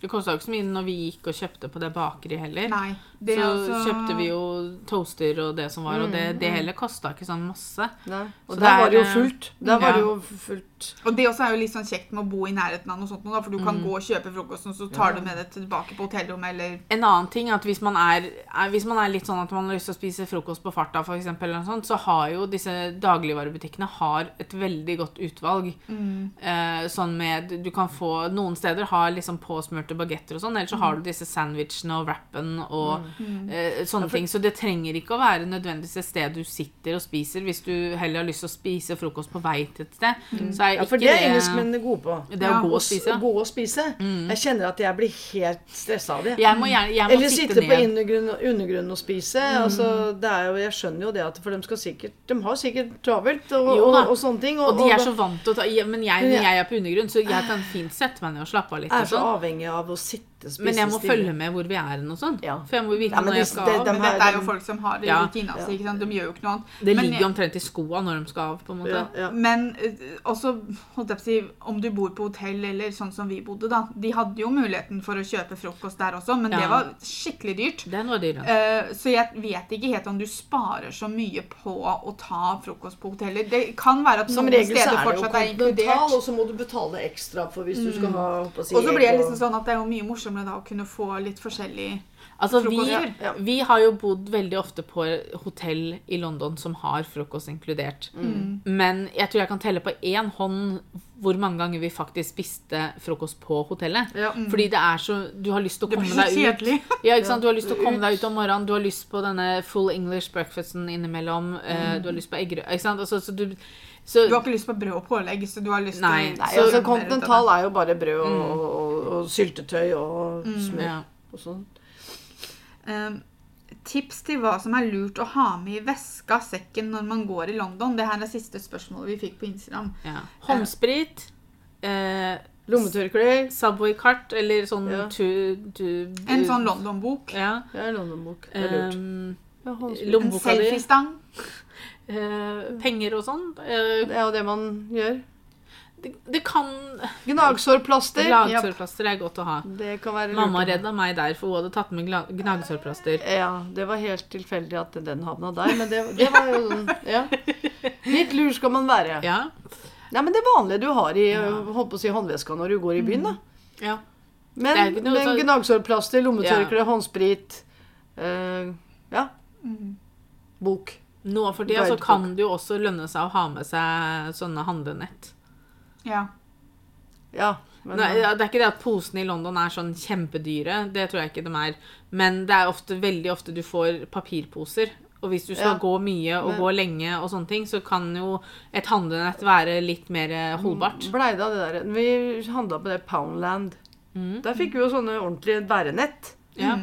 Det kosta jo ikke så mye når vi gikk og kjøpte på det bakeriet heller. Nei. Det så altså- kjøpte vi jo toaster og det som var, og det, Mm, det heller kosta ikke sånn masse. Nei. Og Så der det er, var det jo eh, fullt. Der var ja. det jo fullt. Og det også er jo litt sånn kjekt med å bo i nærheten av noe sånt, da, for du Mm. kan gå og kjøpe frokosten, så tar du med det tilbake på hotellrommet, eller En annen ting er at hvis man er, er, hvis man er litt sånn at man har lyst til å spise frokost på farta, eksempel, eller noe sånt, så har jo disse dagligvarebutikkene har et veldig godt utvalg. Eh, sånn med Du kan få Noen steder har liksom påsmurte bagetter og sånn, eller så har du disse sandwichene og wrappen og eh, sånne ting. Så det trenger ikke å være nødvendigvis et sted du sitter og spiser. Hvis du heller har lyst til å spise frokost på vei til et sted, så er Ja, ikke for det er engelskmennene gode på. Det er Ja, å gå og spise. å gå og spise. Jeg kjenner at jeg blir helt stressa av det. Jeg må gjerne jeg må Eller sitte, sitte på ned. undergrunn, og spise. Altså, det er jo, jeg skjønner jo det at for de skal sikkert De har sikkert travelt og, Jo og, og sånne ting. Og de er så vant til å ta ja, Men jeg, når jeg er på undergrunn, så jeg kan fint sette meg ned og slappe av litt. Jeg er så sånn. avhengig av å sitte Men jeg må stille. følge med hvor vi er hen og sånn. Ja. For jeg må vite Ja, når jeg det- skal det- av. de Men dette er jo folk som har det Ja. rutina si, ikke? De gjør jo ikke noe annet. Det Men ligger omtrent i skoa når de skal av, på en måte. ja, ja. Men eh, også, holdt jeg på å si, om du bor på hotell eller sånn som vi bodde, da. De hadde jo muligheten for å kjøpe frokost der også, men det var skikkelig dyrt. Det er noe ja. Uh, så jeg vet ikke helt om du sparer så mye på å ta frokost på hoteller. Det kan være at Som noen regel så steder er det jo fortsatt er kontinental, inkludert. og så må du betale ekstra for hvis du skal ha på si, Og så blir det liksom sånn at det er jo mye morsommere da å kunne få litt forskjellig Altså, vi. Ja. vi har jo bodd veldig ofte på hotell i London som har frokost inkludert. Mm. Men jeg tror jeg kan telle på én hånd hvor mange ganger vi faktisk spiste frokost på hotellet. Ja. Fordi det er så Du har lyst til å komme deg ut. Ja, ikke sant? Du har lyst til å komme deg ut om morgenen, du har lyst på denne full English breakfasten innimellom, mm. du har lyst på eggerøre Ikke sant? Altså, så du, så, Du har ikke lyst på brød og pålegg, så du har lyst Nei, til Nei, Så- altså Kontinental er jo bare brød og, og, og syltetøy og smør ja. og sånn. Um, tips til hva som er lurt å ha med i veska, sekken, når man går i London. Det her er siste spørsmålet vi fikk på Instagram. ja. Håndsprit. Eh, Lommetørkle. Subway-kart, eller sånn Ja. tu, tu, En sånn London-bok. Ja. Er London-bok. Det er lurt. Um, Ja. En selfiestang. Eh, penger og sånn. Eh, Det er jo det man gjør. det, det kan Gnagsårplaster. Gnagsårplaster er godt å ha. Det kan være lurt. Mamma redda meg der, for hun hadde tatt med gla- gnagsårplaster. Ja, det var helt tilfeldig at den havna der, men det, det var jo sånn Ja. Litt lur skal man være. Ja. Nei, men det vanlige du har i holdt på å si, håndveska når du går i byen, da. ja. Men, Det er ikke noe men så- gnagsårplaster, lommetørkle, håndsprit eh, Ja. Mm. Bok. Nå for tida så kan det jo også lønne seg å ha med seg sånne handlenett. Ja. Ja. Men, Nei, det er ikke det at posene i London er sånn kjempedyre. Det tror jeg ikke de er. Men det er ofte, veldig ofte du får papirposer. Og hvis du skal Ja. gå mye og Men- gå lenge, og sånne ting, så kan jo et handlenett være litt mer holdbart. Blei det av det der Vi handla på det Poundland. Der fikk vi jo sånne ordentlige bærenett. Ja.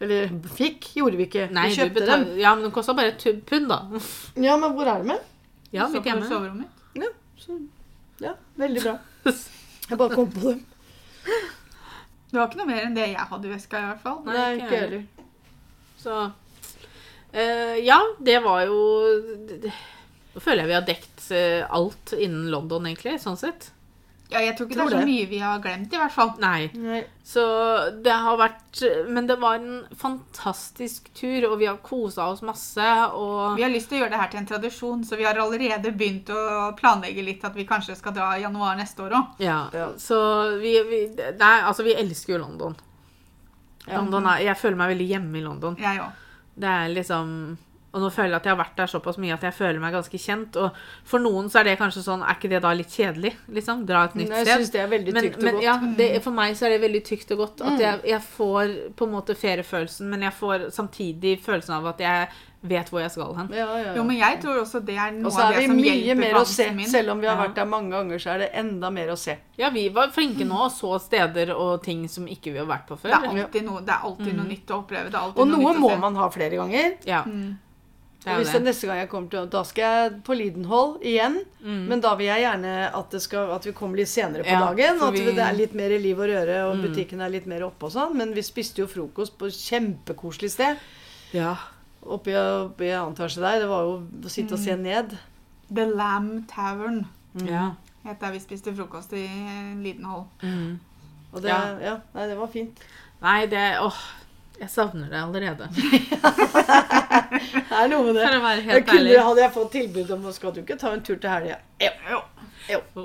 Eller fikk, gjorde vi ikke. Nei, vi kjøpte betal... dem. ja, men det kosta bare et pund, da. *laughs* Ja, men hvor er de med? Ja, mitt hjemme. soverommet. Ja, så, ja, veldig bra. Jeg bare kom på dem. Det var ikke noe mer enn det jeg hadde i veska, i hvert fall. Nei, Nei, ikke ikke heller. Så uh, Ja, det var jo Nå føler jeg vi har dekt eh, alt innen London, egentlig, sånn sett. Ja, jeg tror ikke Tror det er så det. mye vi har glemt, i hvert fall. Nei. Nei. Så det har vært Men det var en fantastisk tur, og vi har kosa oss masse, og Vi har lyst til å gjøre det her til en tradisjon, så vi har allerede begynt å planlegge litt at vi kanskje skal dra i januar neste år òg. Ja. Ja. Så vi, vi Nei, altså, vi elsker jo London. London er, jeg føler meg veldig hjemme i London. Jeg òg. Det er liksom Og nå føler jeg at jeg har vært der såpass mye at jeg føler meg ganske kjent. Og for noen så er det kanskje sånn Er ikke det da litt kjedelig? Liksom? Dra et nytt sted. Jeg syns det er veldig Men, men, og godt. ja, det, for meg så er det veldig tykt og godt. At jeg, jeg får på en måte feriefølelsen, men jeg får samtidig følelsen av at jeg vet hvor jeg skal hen. Ja, ja, ja. Jo, men jeg tror også det er noe Og så av er det vi som mye hjelper mer å se. min. Selv om vi har vært der mange ganger, så er det enda mer å se. Ja, vi var flinke nå og så steder og ting som ikke vi har vært på Det er før. alltid noe, det er alltid noe nytt å oppleve. Det er Og noe noe nytt å må se. man ha flere ganger. Ja, Mm. Og hvis det neste gang jeg kommer til Da skal jeg på Lidenhold igjen. Men da vil jeg gjerne at, det skal, at vi kommer litt senere på Ja, dagen. Og at vi- det er litt mer liv og røre, og butikken er litt mer oppe og sånn. Men vi spiste jo frokost på et kjempekoselig sted. Ja. Oppe i, annen etasje der. Det var jo å sitte og se ned. The Lamb Tavern ja. het der vi spiste frokost i Lidenhold. Mm. Og det, Ja. ja. nei, det var fint. Nei, det Åh, jeg savner det allerede. *laughs* Det er noe med det. For å være helt kunne, ærlig. hadde jeg fått tilbud om Skal du ikke ta en tur til helga? Jo. jo. jo.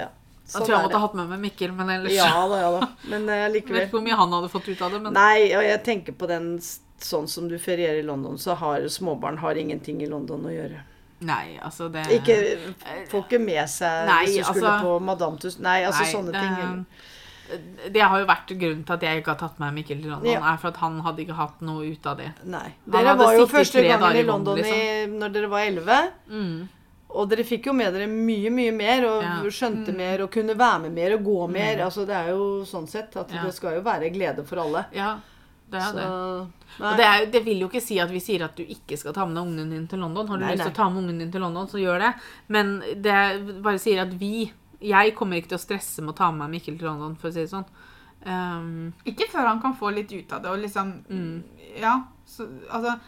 Ja. Jeg Sånn tror jeg måtte ha hatt med meg Mikkel, men ellers Ja da, ja da. Men likevel. Jeg vet ikke hvor mye han hadde fått ut av det, men Nei, og jeg tenker på den sånn som du ferierer i London, så har småbarn har ingenting i London å gjøre. Nei, altså det Ikke Får ikke med seg Nei, hvis du skulle altså- på Madame Tuss Nei, altså Nei, sånne det, ting. Det har jo vært grunnen til at jeg ikke har tatt med Mikkel til London, Ja. er for at han hadde ikke hatt noe ut av det. Nei. Dere var jo første gangen i London, i, når dere var elleve. Mm. Og dere fikk jo med dere mye, mye mer, og Ja. skjønte mer, og kunne være med mer og gå mer. Altså, det er jo sånn sett at Ja. det skal jo være glede for alle. Ja, det er Så, det. Og det, er, det vil jo ikke si at vi sier at du ikke skal ta med deg ungen din til London. Har du Nei, lyst til å ta med ungen din til London, så gjør det. Men det bare sier at vi Jeg kommer ikke til å stresse med å ta med meg Mikkel til London, for å si det sånn. Um, Ikke før han kan få litt ut av det og liksom Mm. Ja. Så, altså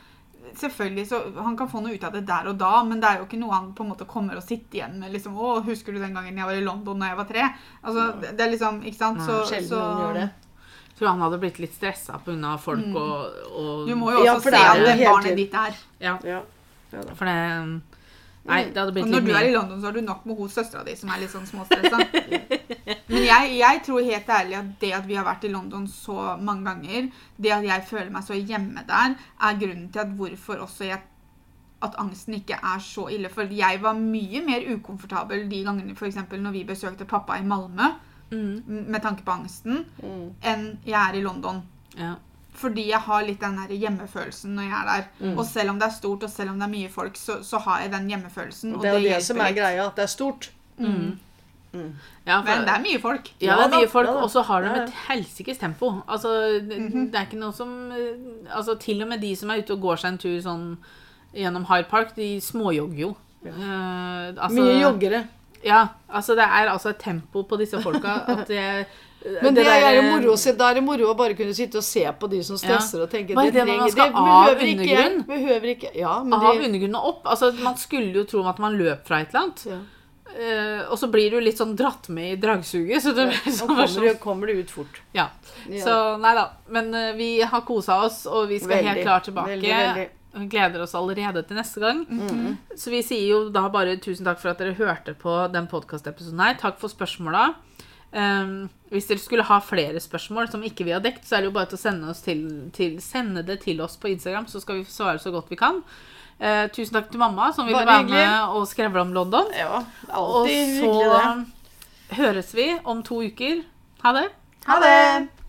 Selvfølgelig så Han kan få noe ut av det der og da, men det er jo ikke noe han på en måte kommer og sitter igjen med. liksom, 'Å, husker du den gangen jeg var i London da jeg var tre?' Altså, det, det er liksom Ikke sant? Nei, Så, Sjelden så noen gjør det. jeg tror han hadde blitt litt stressa pga. folk og, og Mm. Du må jo også Ja, se at det barnet ditt er. Ja, Ja. ja for det Nei, det hadde Og blitt når du er i. London, så har du nok med hos søstera di, som er litt sånn småstressa. *laughs* Men jeg, jeg tror helt ærlig at det at vi har vært i London så mange ganger, det at jeg føler meg så hjemme der, er grunnen til at hvorfor også jeg at angsten ikke er så ille. For jeg var mye mer ukomfortabel de gangene eksempel, når vi besøkte pappa i Malmö Mm, med tanke på angsten, Mm. enn jeg er i London. ja. Fordi jeg har litt den der hjemmefølelsen når jeg er der. Mm. Og selv om det er stort, og selv om det er mye folk, så, så har jeg den hjemmefølelsen. Og det er og det det som er greia, at det er stort. Mm. ja for, Men det er mye folk. Ja, Ja det er mye folk, ja og så har de Ja, ja. et helsikes tempo. Altså, det, det er ikke noe som Altså, til og med de som er ute og går seg en tur sånn gjennom Hyde Park, de småjogger jo. Eh, altså, Mye joggere. Ja, altså det er altså et tempo på disse folka at det Men det, er der, jo eh, moro å se. Da er det moro å bare kunne sitte og se på de som stresser og tenke Bare det det man skal av behøver ikke, behøver ikke Ja, men Av de, undergrunnen og opp. Altså, man skulle jo tro at man løp fra et eller annet. ja. Uh, og så blir du litt sånn dratt med i dragsuget. Så *laughs* det ja, sånn, kommer, det- kommer du ut fort. ja. Ja. Så nei da. Men uh, vi har kosa oss, og vi skal helt klart tilbake. veldig, veldig. Gleder oss allerede til neste gang. Så vi sier jo da bare tusen takk for at dere hørte på den podkastepisoden her. Takk for spørsmåla. Um, hvis dere skulle ha flere spørsmål som ikke vi har dekt, så er det jo bare til å sende, oss til, til, sende det til oss på Instagram, så skal vi svare så godt vi kan. Uh, tusen takk til mamma som ville være med og skrevle om London. Ja, Og så hyggelig høres vi om to uker. Ha det. Ha det!